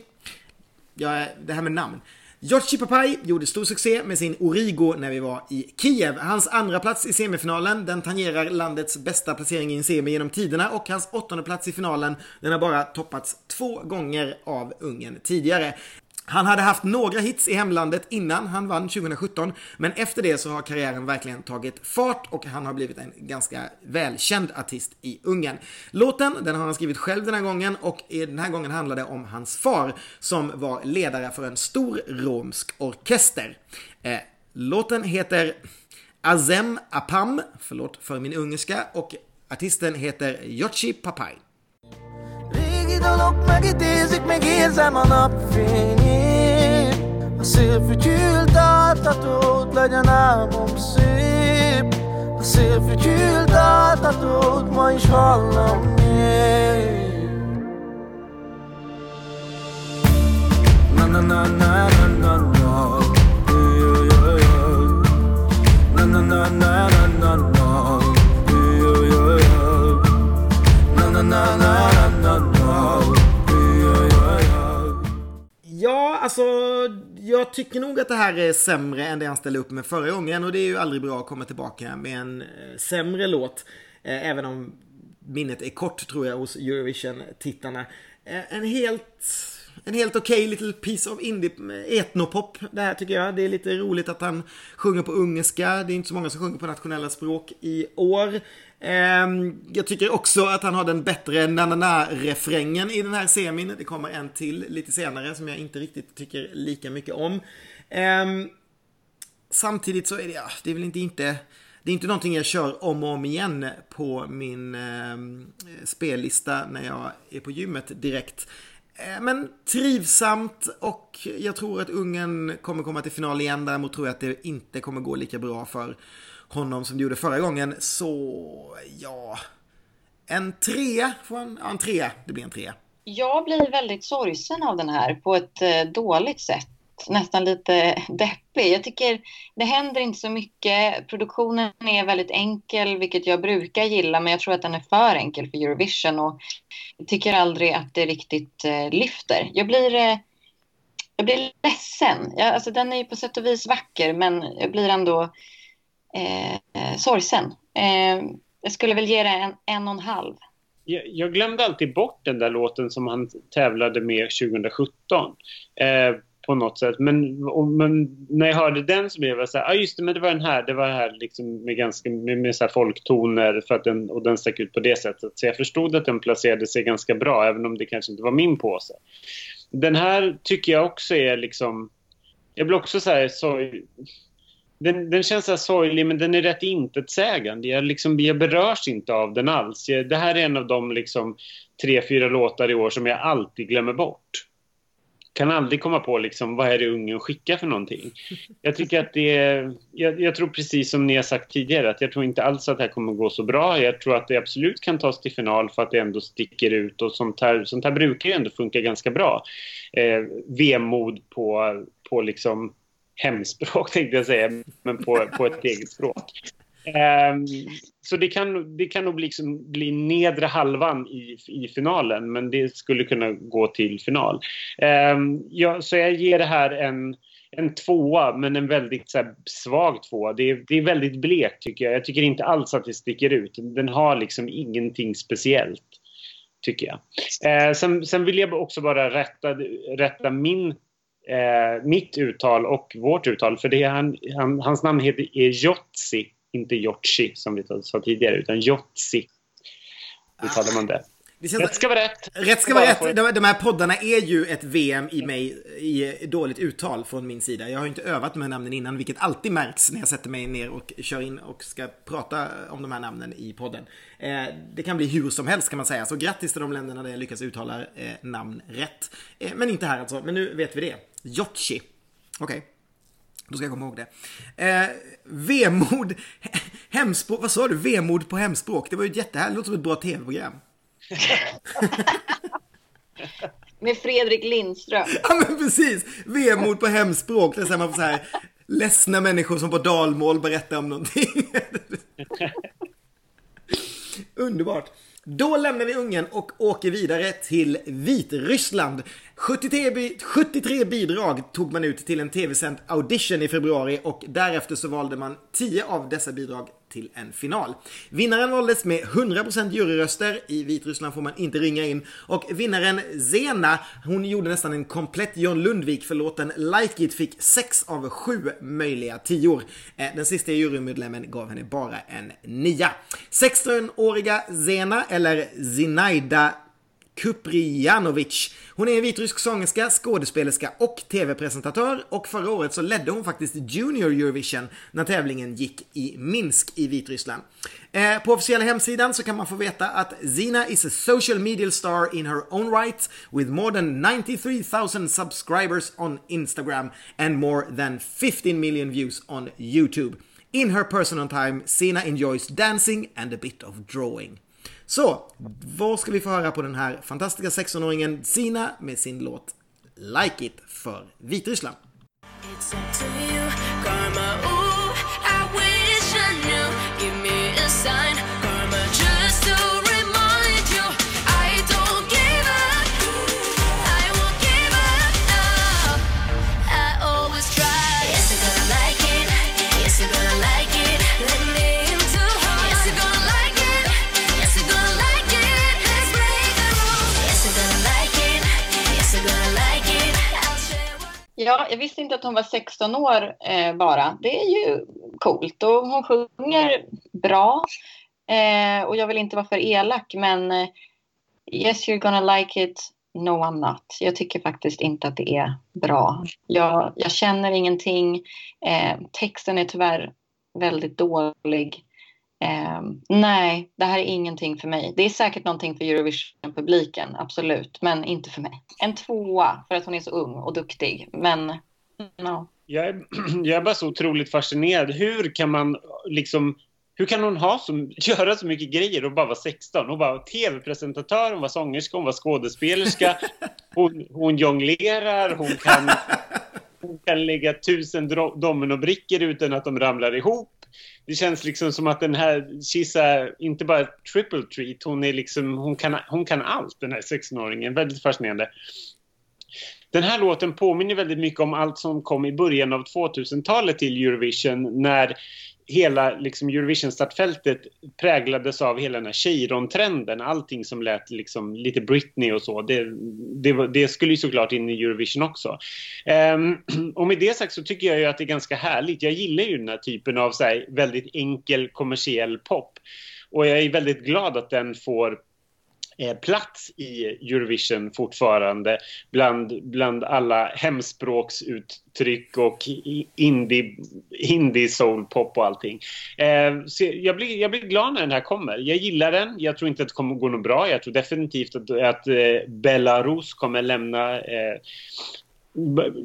Ja, det här med namn. Jocci Papai gjorde stor succé med sin Origo när vi var i Kiev. Hans andra plats i semifinalen, den tangerar landets bästa placering i en semi genom tiderna och hans åttonde plats i finalen, den har bara toppats två gånger av Ungern tidigare. Han hade haft några hits i hemlandet innan han vann 2017, men efter det så har karriären verkligen tagit fart och han har blivit en ganska välkänd artist i Ungern. Låten, den har han skrivit själv den här gången och den här gången handlar det om hans far som var ledare för en stor romsk orkester. Eh, låten heter Azem Apam, förlåt för min ungerska, och artisten heter Yochi Papai. A szélfütyült áltatót legyen álmom szép A szélfütyült áltatót ma is hallom még Na na na na na na na. Na na na na na na na. Na na na na na. Ja, alltså jag tycker nog att det här är sämre än det han ställde upp med förra gången och det är ju aldrig bra att komma tillbaka med en eh, sämre låt. Eh, även om minnet är kort tror jag hos Eurovision-tittarna. Eh, en helt, en helt okej little piece of indie eh, etnopop det här tycker jag. Det är lite roligt att han sjunger på ungerska. Det är inte så många som sjunger på nationella språk i år. Ehm, jag tycker också att han har den bättre na-na-na-refrängen i den här semin. Det kommer en till lite senare som jag inte riktigt tycker lika mycket om. Ehm, samtidigt så är det, ja, det är väl inte, inte det är inte någonting jag kör om och om igen på min eh, spellista när jag är på gymmet direkt. Eh, men trivsamt och jag tror att Ungern kommer komma till final igen. Däremot tror jag att det inte kommer gå lika bra för honom som det gjorde förra gången. Så ja, en trea får han, ja en trea, det blir en trea. Jag blir väldigt sorgsen av den här på ett eh, dåligt sätt. Nästan lite deppig. Jag tycker det händer inte så mycket. Produktionen är väldigt enkel, vilket jag brukar gilla, men jag tror att den är för enkel för Eurovision och jag tycker aldrig att det riktigt eh, lyfter. Jag blir, eh, jag blir ledsen. Jag, alltså, den är ju på sätt och vis vacker, men jag blir ändå eh, eh, sorgsen. Eh, jag skulle väl ge det en, en och en halv. Jag, jag glömde alltid bort den där låten som han tävlade med 2017. Eh, på något sätt. Men, och, men när jag hörde den så blev jag så här, ja ah, just det, men det var den här, det var det här liksom med ganska, med, med så här folktoner för att den, och den stack ut på det sättet. Så jag förstod att den placerade sig ganska bra, även om det kanske inte var min påse. Den här tycker jag också är liksom, jag blir också så här, sorg, den, den känns så här sorglig men den är rätt intetsägande. Jag, liksom, jag berörs inte av den alls. Jag, det här är en av de liksom, tre, fyra låtar i år som jag alltid glömmer bort. Kan aldrig komma på liksom, vad är det ungen skickar för någonting. Jag tycker att det är, jag, jag tror precis som ni har sagt tidigare att jag tror inte alls att det här kommer gå så bra. Jag tror att det absolut kan tas till final för att det ändå sticker ut och sånt här, sånt här brukar ju ändå funka ganska bra. Eh, vemod på, på liksom hemspråk *laughs* tänkte jag säga, men på, på ett eget språk. Ehm, så det kan, det kan nog liksom bli nedre halvan i, i finalen, men det skulle kunna gå till final. Ehm, ja, så jag ger det här en, en tvåa, men en väldigt så här, svag tvåa. Det är, det är väldigt blekt tycker jag. Jag tycker inte alls att det sticker ut. Den har liksom ingenting speciellt, tycker jag. Ehm, sen, sen vill jag också bara rätta, rätta min eh, mitt uttal och vårt uttal. För det är han, han, hans namn heter är Jotsi, inte Jotsi som vi sa tidigare, utan Jotsi. Uttalar man det. Det Rätt ska vara rätt. Rätt ska vara rätt. De, de här poddarna är ju ett VM i mig i dåligt uttal från min sida. Jag har ju inte övat här namnen innan, vilket alltid märks när jag sätter mig ner och kör in och ska prata om de här namnen i podden. Eh, det kan bli hur som helst kan man säga. Så grattis till de länderna där jag lyckas uttala eh, namn rätt. Eh, men inte här alltså, men nu vet vi det. Jotchi. Okej. Då ska jag komma ihåg det. Eh, vemod, *laughs* hemspråk, vad sa du? Vemod på hemspråk. Det var ju jättehärligt, det låter som ett bra tv-program. *laughs* Med Fredrik Lindström. *laughs* Ja men precis! Vemod på hemspråk. Där man på så här ledsna människor som på dalmål berättar om någonting. Underbart. Då lämnar vi Ungern och åker vidare till Vitryssland. 73, bi- 73 bidrag tog man ut till en tv-sänd audition i februari och därefter så valde man 10 av dessa bidrag till en final. Vinnaren valdes med 100% juryröster. I Vitryssland får man inte ringa in. Och vinnaren Zena, hon gjorde nästan en komplett John Lundvik för låten Like It fick 6 av 7 möjliga tior. Eh, den sista jurymedlemmen gav henne bara en nia. 16-åriga Zena, eller Zinaida Kuprianovic. Hon är en vitrysk sångerska, skådespelerska och tv-presentatör och förra året så ledde hon faktiskt Junior Eurovision när tävlingen gick i Minsk i Vitryssland. Eh, på officiella hemsidan så kan man få veta att Zina is a social media star in her own right with more than 93 000 subscribers on Instagram and more than 15 million views on YouTube. In her personal time, Zina enjoys dancing and a bit of drawing. Så, vad ska vi få höra på den här fantastiska 16-åringen Sina med sin låt Like It för Vitryssland? Ja, jag visste inte att hon var 16 år eh, bara. Det är ju coolt och hon sjunger bra. Eh, och jag vill inte vara för elak men eh, Yes you're gonna like it, no I'm not. Jag tycker faktiskt inte att det är bra. Jag, jag känner ingenting. Eh, texten är tyvärr väldigt dålig. Eh, nej, det här är ingenting för mig. Det är säkert någonting för Eurovision-publiken, absolut. Men inte för mig. En tvåa för att hon är så ung och duktig. Men, no. Jag är, *clears throat* jag är bara så otroligt fascinerad. Hur kan man liksom... Hur kan hon ha så, *laughs* göra så mycket grejer och bara vara 16? Hon var tv-presentatör, hon var sångerska, hon var skådespelerska. *laughs* Hon, hon jonglerar, hon kan, *laughs* hon kan lägga tusen dominobrickor utan att de ramlar ihop. Det känns liksom som att den här Kissa, inte bara triple treat, hon, är liksom, hon, kan, hon kan allt, den här 16-åringen. Väldigt fascinerande. Den här låten påminner väldigt mycket om allt som kom i början av 2000-talet till Eurovision när hela liksom, Eurovision-startfältet präglades av hela den här Cheiron-trenden. Allting som lät liksom, lite Britney och så. Det, det, var- det skulle ju såklart in i Eurovision också. Um, *clears throat* och med det sagt så tycker jag ju att det är ganska härligt. Jag gillar ju den här typen av så här, väldigt enkel kommersiell pop. Och jag är väldigt glad att den får eh, plats i Eurovision fortfarande bland, bland alla hemspråksuttryck och i- indie, indie soulpop och allting. Eh, så jag, blir, jag blir glad när den här kommer. Jag gillar den. Jag tror inte att det kommer gå något bra. Jag tror definitivt att, att eh, Belarus kommer lämna eh,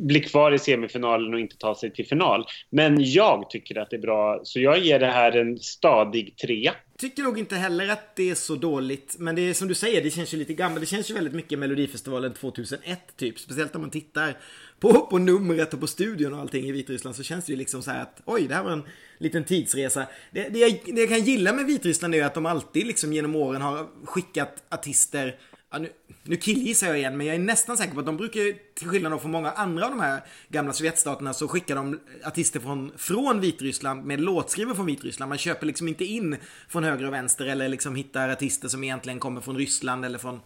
bli kvar i semifinalen och inte ta sig till final. Men jag tycker att det är bra, så jag ger det här en stadig trea. Tycker nog inte heller att det är så dåligt. Men det är som du säger, det känns ju lite gammalt. Det känns ju väldigt mycket Melodifestivalen 2001 typ. Speciellt om man tittar på, på numret och på studion och allting i Vitryssland så känns det ju liksom så här att oj, det här var en liten tidsresa. Det, det, jag, det jag kan gilla med Vitryssland är ju att de alltid liksom genom åren har skickat artister Ja, nu, nu killgissar jag igen, men jag är nästan säker på att de brukar, till skillnad från många andra av de här gamla Sovjetstaterna, så skickar de artister från, från Vitryssland med låtskrivare från Vitryssland. Man köper liksom inte in från höger och vänster eller liksom hittar artister som egentligen kommer från Ryssland eller från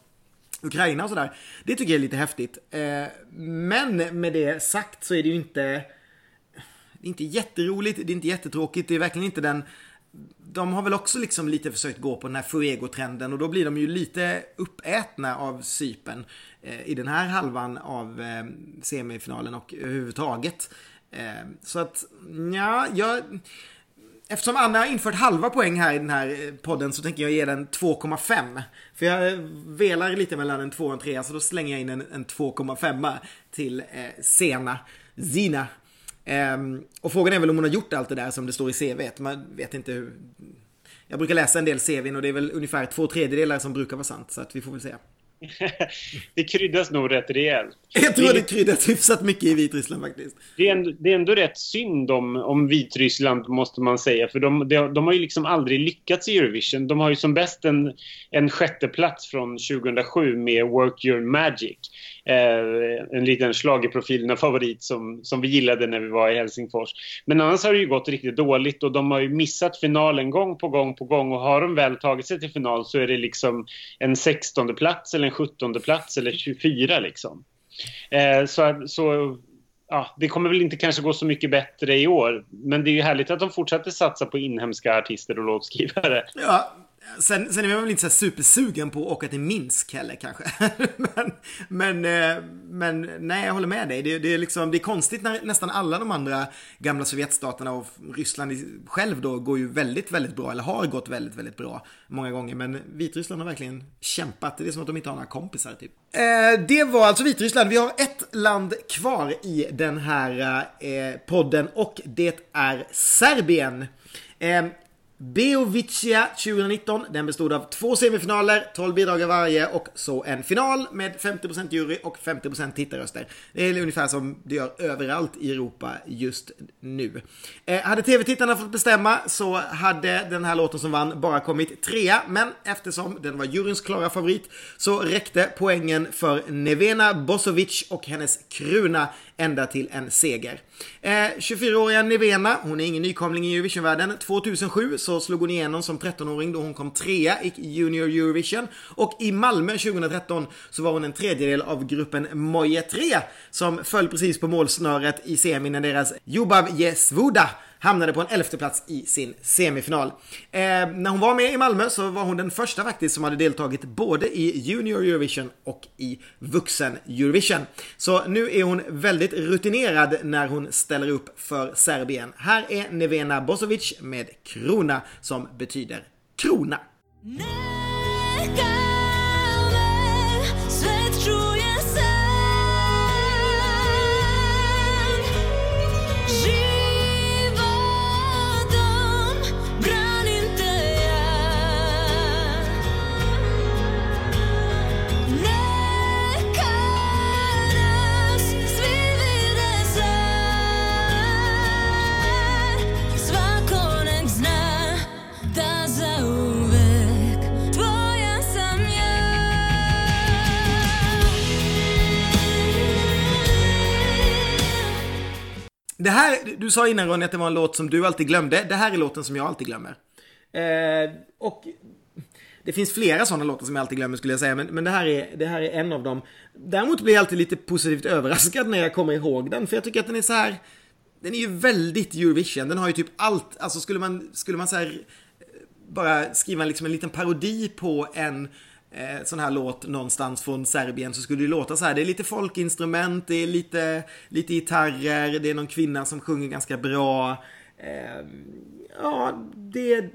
Ukraina och sådär. Det tycker jag är lite häftigt. Eh, men med det sagt så är det ju inte det är inte jätteroligt, det är inte jättetråkigt, det är verkligen inte den de har väl också liksom lite försökt gå på den här Fuego-trenden och då blir de ju lite uppätna av Sypen eh, i den här halvan av eh, semifinalen och överhuvudtaget. Eh, så att, ja, jag... Eftersom Anna har infört halva poäng här i den här podden så tänker jag ge den 2,5. För jag velar lite mellan en 2 och en 3 så då slänger jag in en, en 2,5 till eh, Sena, Zina. Ehm, och frågan är väl om hon har gjort allt det där som det står i CVt. Man vet inte hur... Jag brukar läsa en del CVn och det är väl ungefär två tredjedelar som brukar vara sant. Så att vi får väl se. *laughs* det kryddas nog rätt rejält. Jag tror det kryddas hyfsat mycket i Vitryssland faktiskt. Det är, ändå, det är ändå rätt synd om, om Vitryssland, måste man säga. För de, de, de har ju liksom aldrig lyckats i Eurovision. De har ju som bäst en, en sjätteplats från 2007 med Work Your Magic. Eh, en liten schlagerprofil, en favorit som, som vi gillade när vi var i Helsingfors. Men annars har det ju gått riktigt dåligt och de har ju missat finalen gång på gång på gång och har de väl tagit sig till final så är det liksom en 16 plats eller en 17 plats eller 24 liksom. Eh, så, så ja, det kommer väl inte kanske gå så mycket bättre i år. Men det är ju härligt att de fortsätter satsa på inhemska artister och låtskrivare. Ja, sen, sen är man väl inte så här supersugen på att åka till Minsk heller kanske. *laughs* men, men, eh, men nej, jag håller med dig. Det, det, är liksom, det är konstigt när nästan alla de andra gamla Sovjetstaterna och Ryssland själv då går ju väldigt, väldigt bra. Eller har gått väldigt, väldigt bra många gånger. Men Vitryssland har verkligen kämpat. Det är som att de inte har några kompisar typ. Eh, det var alltså Vitryssland. Vi har ett land kvar i den här eh, podden och det är Serbien. Eh, Beovicia 2019, den bestod av två semifinaler, 12 bidrag varje och så en final med 50% jury och 50% tittarröster. Det är ungefär som det gör överallt i Europa just nu. Eh, hade tv-tittarna fått bestämma så hade den här låten som vann bara kommit trea, men eftersom den var juryns klara favorit så räckte poängen för Nevena Bosovic och hennes Kruna ända till en seger. Eh, 24-åriga Nevena, hon är ingen nykomling i Eurovisionvärlden. 2007 så slog hon igenom som 13-åring då hon kom trea i Junior Eurovision. Och i Malmö 2013 så var hon en tredjedel av gruppen Moje 3 som föll precis på målsnöret i semin när deras Jubav Jesvuda hamnade på en elfte plats i sin semifinal. Eh, när hon var med i Malmö så var hon den första faktiskt som hade deltagit både i Junior Eurovision och i Vuxen Eurovision. Så nu är hon väldigt rutinerad när hon ställer upp för Serbien. Här är Nevena Bosovic med Krona som betyder krona. Nej! Det här, du sa innan Ronny att det var en låt som du alltid glömde. Det här är låten som jag alltid glömmer. Eh, och det finns flera sådana låtar som jag alltid glömmer skulle jag säga, men, men det, här är, det här är en av dem. Däremot blir jag alltid lite positivt *laughs* överraskad när jag kommer ihåg den, för jag tycker att den är så här. Den är ju väldigt Eurovision, den har ju typ allt, alltså skulle man, skulle man så här eh, bara skriva liksom en liten parodi på en eh, sån här låt någonstans från Serbien så skulle det låta så här. Det är lite folkinstrument, det är lite, lite gitarrer, det är någon kvinna som sjunger ganska bra. Eh, ja, det,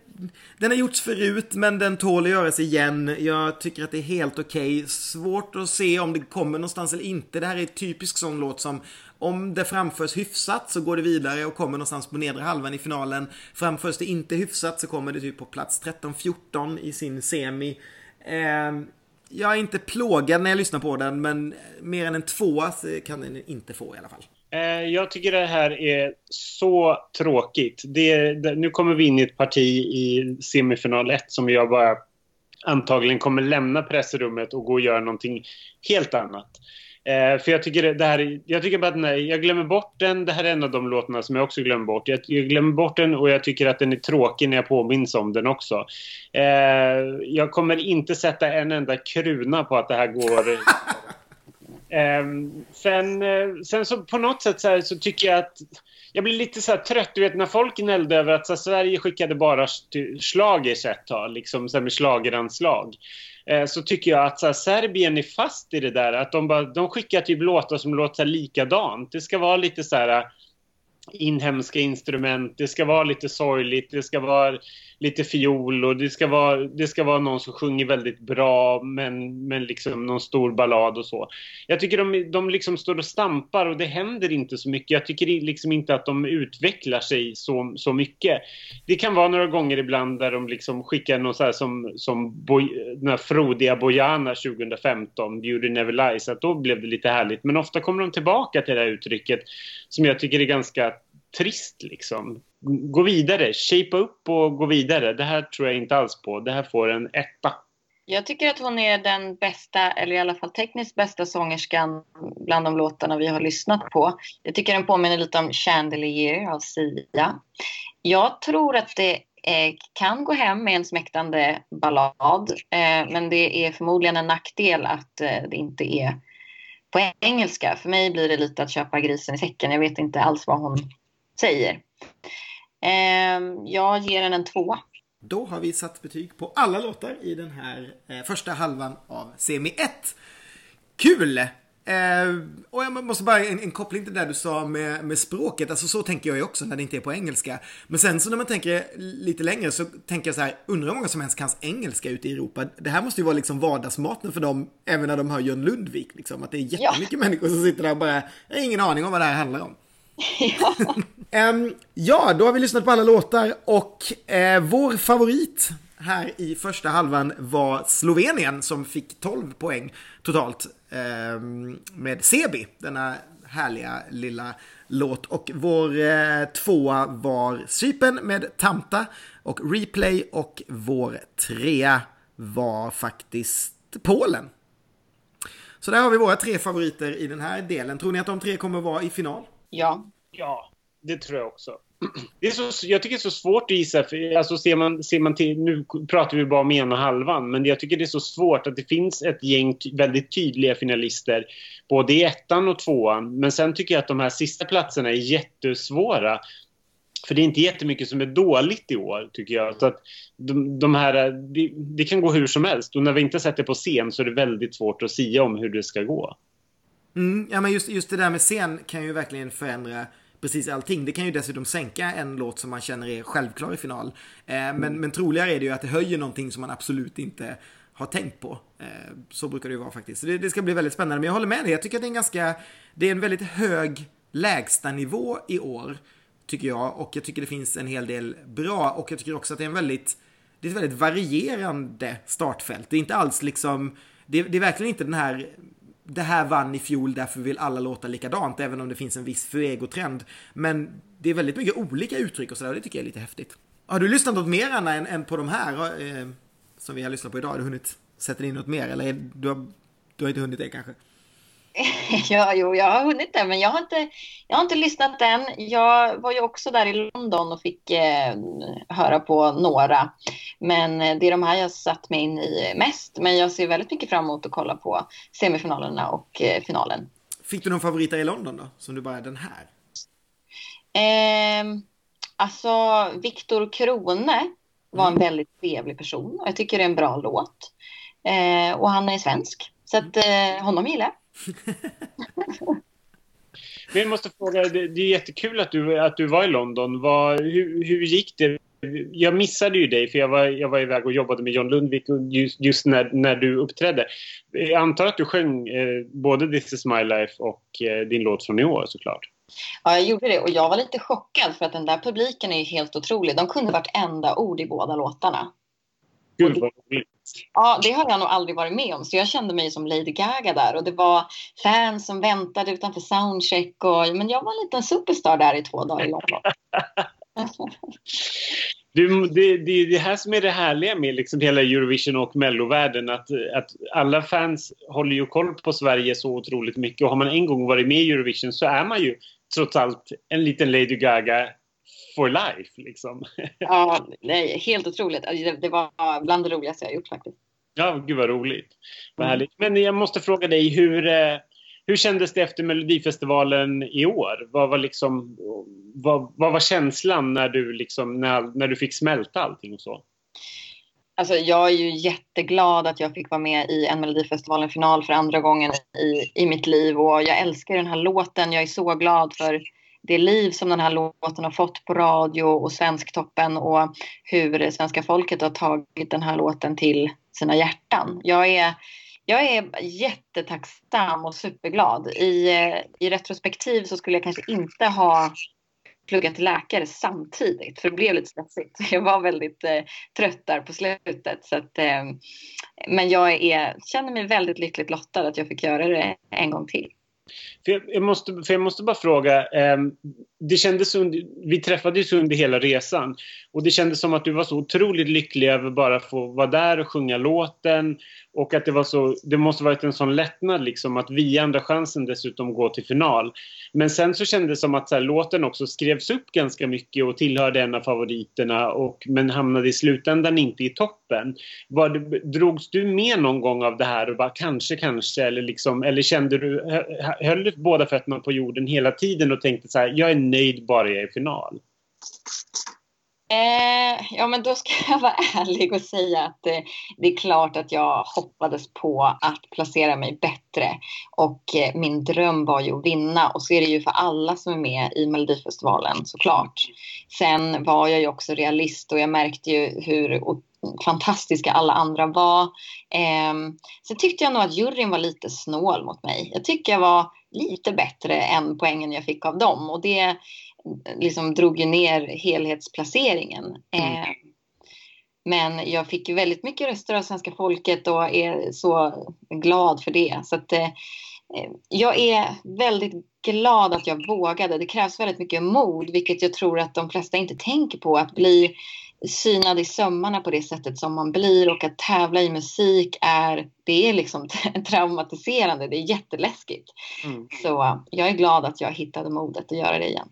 den har gjorts förut men den tål att göras igen. Jag tycker att det är helt okej. Svårt att se om det kommer någonstans eller inte. Det här är en typisk sån låt som om det framförs hyfsat så går det vidare och kommer någonstans på nedre halvan i finalen. Framförs det inte hyfsat så kommer det typ på plats 13-14 i sin semi. Eh, jag är inte plågad när jag lyssnar på den men mer än en tvåa kan den inte få i alla fall. Eh, Jag tycker det här är så tråkigt. Det, det, nu kommer vi in i ett parti i semifinal 1 som jag bara antagligen kommer lämna pressrummet och gå och göra någonting helt annat. Eh, för jag tycker det, här, är- jag tycker bara att nej, jag glömmer bort den. Det här är en av de låtarna som jag också glömmer bort. Jag, jag glömmer bort den och jag tycker att den är tråkig när jag påminns om den också. Eh, jag kommer inte sätta en enda kruna på att det här går *laughs* Ehm, sen, eh, sen så på något sätt så, här, så tycker jag att jag blir lite så trött. Du vet när folk gnällde över att så här, Sverige skickade bara schlagers ett tag, liksom så här, med schlageranslag. Eh, så tycker jag att så här, Serbien är fast i det där. Att de, bara, de skickar typ låtar som låter likadant. Det ska vara lite så här inhemska instrument, det ska vara lite sorgligt, det ska vara lite fiol och det ska vara, det ska vara någon som sjunger väldigt bra men, men liksom någon stor ballad och så. Jag tycker de, de liksom står och stampar och det händer inte så mycket. Jag tycker liksom inte att de utvecklar sig så, så mycket. Det kan vara några gånger ibland där de liksom skickar någon så här som, som Boj, den här frodiga Bojana 2015, Beauty Never Lies, att då blev det lite härligt. Men ofta kommer de tillbaka till det här uttrycket som jag tycker är ganska trist liksom. Gå vidare, shapea upp och gå vidare. Det här tror jag inte alls på. Det här får en etta. Jag tycker att hon är den bästa, eller i alla fall tekniskt bästa sångerskan bland de låtarna vi har lyssnat på. Jag tycker den påminner lite om Chandelier av Sia. Jag tror att det eh, kan gå hem med en smäktande ballad. Eh, men det är förmodligen en nackdel att eh, det inte är på engelska. För mig blir det lite att köpa grisen i säcken. Jag vet inte alls vad hon säger. Eh, jag ger den en tvåa. Då har vi satt betyg på alla låtar i den här eh, första halvan av semi 1. Kul! Eh, och jag måste bara en, en koppling till det du sa med, med språket. Alltså så tänker jag ju också när det inte är på engelska. Men sen så när man tänker lite längre så tänker jag så här, undrar hur många som ens kan engelska ute i Europa. Det här måste ju vara liksom vardagsmaten för dem, även när de hör John Lundvik. Liksom. Att det är jättemycket människor som sitter där och bara, jag har ingen aning om vad det här handlar om. *laughs* ja. um, ja, då har vi lyssnat på alla låtar och uh, vår favorit här i första halvan var Slovenien som fick 12 poäng totalt ehm, med Sebi, denna härliga lilla låt. Och vår eh, tvåa var Cypern med Tamta och Replay och vår trea var faktiskt Polen. Så där har vi våra tre favoriter i den här delen. Tror ni att de tre kommer vara i final? Ja. Ja, det tror jag också. Det är så, jag tycker det är så svårt att gissa. För, alltså ser man, ser man till, nu pratar vi bara om ena halvan, men jag tycker det är så svårt att det finns ett gäng väldigt tydliga finalister både i ettan och tvåan. Men sen tycker jag att de här sista platserna är jättesvåra. För det är inte jättemycket som är dåligt i år, tycker jag. Så att de, de här, eh, det, det kan gå hur som helst. Och när vi inte sett det på scen så är det väldigt svårt att sia om hur det ska gå. Mm, ja men just, just det där med scen kan ju verkligen förändra precis allting. Det kan ju dessutom sänka en låt som man känner är självklar i final. Eh, men, men troligare är det ju att det höjer någonting som man absolut inte har tänkt på. Eh, så brukar det ju vara faktiskt. Så det, det ska bli väldigt spännande. Men jag håller med dig. Jag tycker att det är en ganska, det är en väldigt hög lägstanivå i år. Tycker jag. Och jag tycker det finns en hel del bra. Och jag tycker också att det är en väldigt, det är ett väldigt varierande startfält. Det är inte alls liksom, det, det är verkligen inte den här det här vann i fjol, därför vill alla låta likadant, även om det finns en viss fuego-trend. Men det är väldigt mycket olika uttryck och sådär, och det tycker jag är lite häftigt. Har du lyssnat något mer, Anna, än, än på de här eh, som vi har lyssnat på idag? Har du hunnit sätta in något mer, eller är, du, har, du har inte hunnit det kanske? *laughs* Ja, jo, jag har hunnit det, men jag har inte, jag har inte lyssnat än. Jag var ju också där i London och fick eh, höra på några. Men eh, det är de här jag satt mig in i mest. Men jag ser väldigt mycket fram emot att kolla på semifinalerna och eh, finalen. Fick du någon favoriter i London då? Som du bara, den här? Eh, alltså, Viktor Krone var en väldigt trevlig person och jag tycker det är en bra låt. Eh, och han är svensk, så att eh, honom gillar jag. *laughs* Men jag måste fråga, det, det är jättekul att du, att du var i London. Var, hur, hur gick det? Jag missade ju dig för jag var, jag var iväg och jobbade med John Lundvik just, just när, när du uppträdde. Jag antar att du sjöng eh, både This is my life och eh, din låt från i år såklart. Ja, jag gjorde det och jag var lite chockad för att den där publiken är ju helt otrolig. De kunde vartenda ord i båda låtarna. Gud vad roligt. Ja, det har jag nog aldrig varit med om. Så jag kände mig som Lady Gaga där. Och det var fans som väntade utanför soundcheck. Och, men jag var en liten superstar där i två dagar i London. *laughs* Du, det, det är det här som är det härliga med liksom hela Eurovision och mellovärlden. Att, att alla fans håller ju koll på Sverige så otroligt mycket. Och har man en gång varit med i Eurovision så är man ju trots allt en liten Lady Gaga for life. Liksom. *laughs* ja, nej, helt otroligt. Alltså, Det, var bland det roligaste jag gjort faktiskt. Ja, gud vad roligt. Vad härligt. Men jag måste fråga dig, hur, eh, hur kändes det efter Melodifestivalen i år? Vad var, liksom, vad, vad var känslan när du, liksom, när, när du fick smälta allting och så? Alltså, jag är ju jätteglad att jag fick vara med i en Melodifestivalen-final för andra gången i, i mitt liv. Och jag älskar den här låten. Jag är så glad för det liv som den här låten har fått på radio och Svensktoppen och hur svenska folket har tagit den här låten till sina hjärtan. Jag är, jag är jättetacksam och superglad. I, eh, I retrospektiv så skulle jag kanske inte ha pluggat till läkare samtidigt för det blev lite stressigt. *laughs* Jag var väldigt eh, trött där på slutet. Så att, eh, men jag är, känner mig väldigt lyckligt lottad att jag fick göra det en gång till. För jag, jag, måste, för jag måste bara fråga. Eh, det kändes under, vi träffades under hela resan. Och det kändes som att du var så otroligt lycklig över bara att få vara där och sjunga låten. Och att det var så, det måste varit en sån lättnad liksom att via Andra chansen dessutom gå till final. Men sen så kändes det som att så här, låten också skrevs upp ganska mycket och tillhörde en av favoriterna. Och, men hamnade i slutändan inte i toppen. Var det, drogs du med någon gång av det här och bara kanske, kanske? Eller, liksom, eller kände du, höll du båda fötterna på jorden hela tiden och tänkte så här, jag är nöjd bara jag är i final? Eh, ja, men då ska jag vara *laughs* ärlig och säga att eh, det är klart att jag hoppades på att placera mig bättre. Och eh, min dröm var ju att vinna. Och så är det ju för alla som är med i Melodifestivalen såklart. Sen var jag ju också realist och jag märkte ju hur fantastiska alla andra var. Eh, sen tyckte jag nog att juryn var lite snål mot mig. Jag tycker jag var lite bättre än poängen jag fick av dem. Och det liksom drog ju ner helhetsplaceringen. Eh, men jag fick ju väldigt mycket röster av svenska folket och är så glad för det. Så att, eh, jag är väldigt glad att jag vågade. Det krävs väldigt mycket mod, vilket jag tror att de flesta inte tänker på. Att bli synad i sömmarna på det sättet som man blir och att tävla i musik är, det är liksom *laughs* traumatiserande. Det är jätteläskigt. Mm. Så jag är glad att jag hittade modet att göra det igen.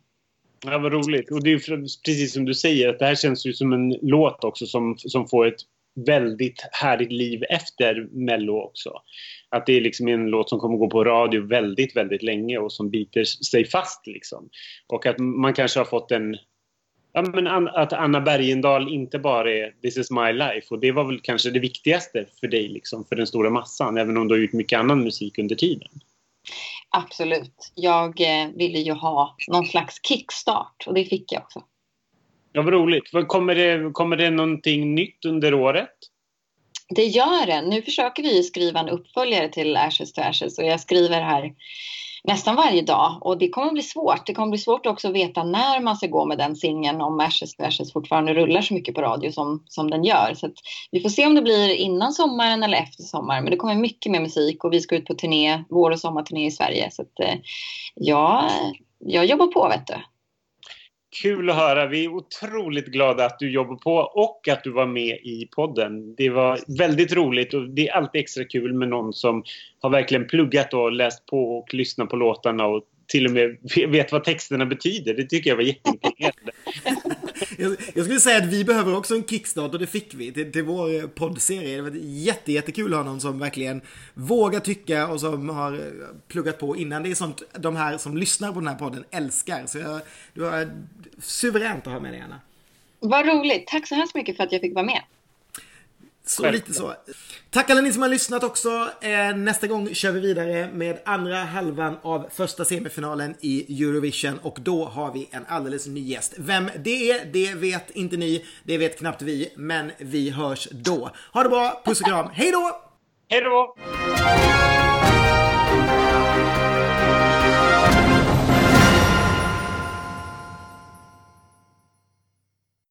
Ja, vad roligt. Och det är precis som du säger, att det här känns ju som en låt också som, som får ett väldigt härligt liv efter Mello också. Att det är liksom en låt som kommer gå på radio väldigt, väldigt länge och som biter sig fast liksom. Och att man kanske har fått en... Ja, men att Anna Bergendahl inte bara är This is my life och det var väl kanske det viktigaste för dig liksom, för den stora massan, även om du har gjort mycket annan musik under tiden. Absolut. Jag eh, ville ju ha någon slags kickstart och det fick jag också. Ja, vad roligt. Kommer det, kommer det någonting nytt under året? Det gör det. Nu försöker vi skriva en uppföljare till Ashes to Ashes och jag skriver här nästan varje dag och det kommer bli svårt. Det kommer bli svårt också att veta när man ska gå med den singeln om Ashes to Ashes fortfarande rullar så mycket på radio som, som den gör. Så att vi får se om det blir innan sommaren eller efter sommaren. Men det kommer mycket mer musik och vi ska ut på turné, vår och sommarturné i Sverige. Så att, eh, ja, jag jobbar på vet du. Kul att höra. Vi är otroligt glada att du jobbar på och att du var med i podden. Det var väldigt roligt och det är alltid extra kul med någon som har verkligen pluggat och läst på och lyssnat på låtarna och till och med vet vad texterna betyder. Det tycker jag var jätteimponerande. *laughs* Jag, jag skulle säga att vi behöver också en kickstart och det fick vi till, till vår poddserie. Det var jätte, jättekul att ha någon som verkligen vågar tycka och som har pluggat på innan. Det är sånt de här som lyssnar på den här podden älskar. Så jag, det var suveränt att ha med dig Anna. Vad roligt. Tack så hemskt mycket för att jag fick vara med. Så lite så. Tack alla ni som har lyssnat också. Eh, nästa gång kör vi vidare med andra halvan av första semifinalen i Eurovision och då har vi en alldeles ny gäst. Vem det är, det vet inte ni, det vet knappt vi, men vi hörs då. Ha det bra, puss och kram, hej då! Hej då!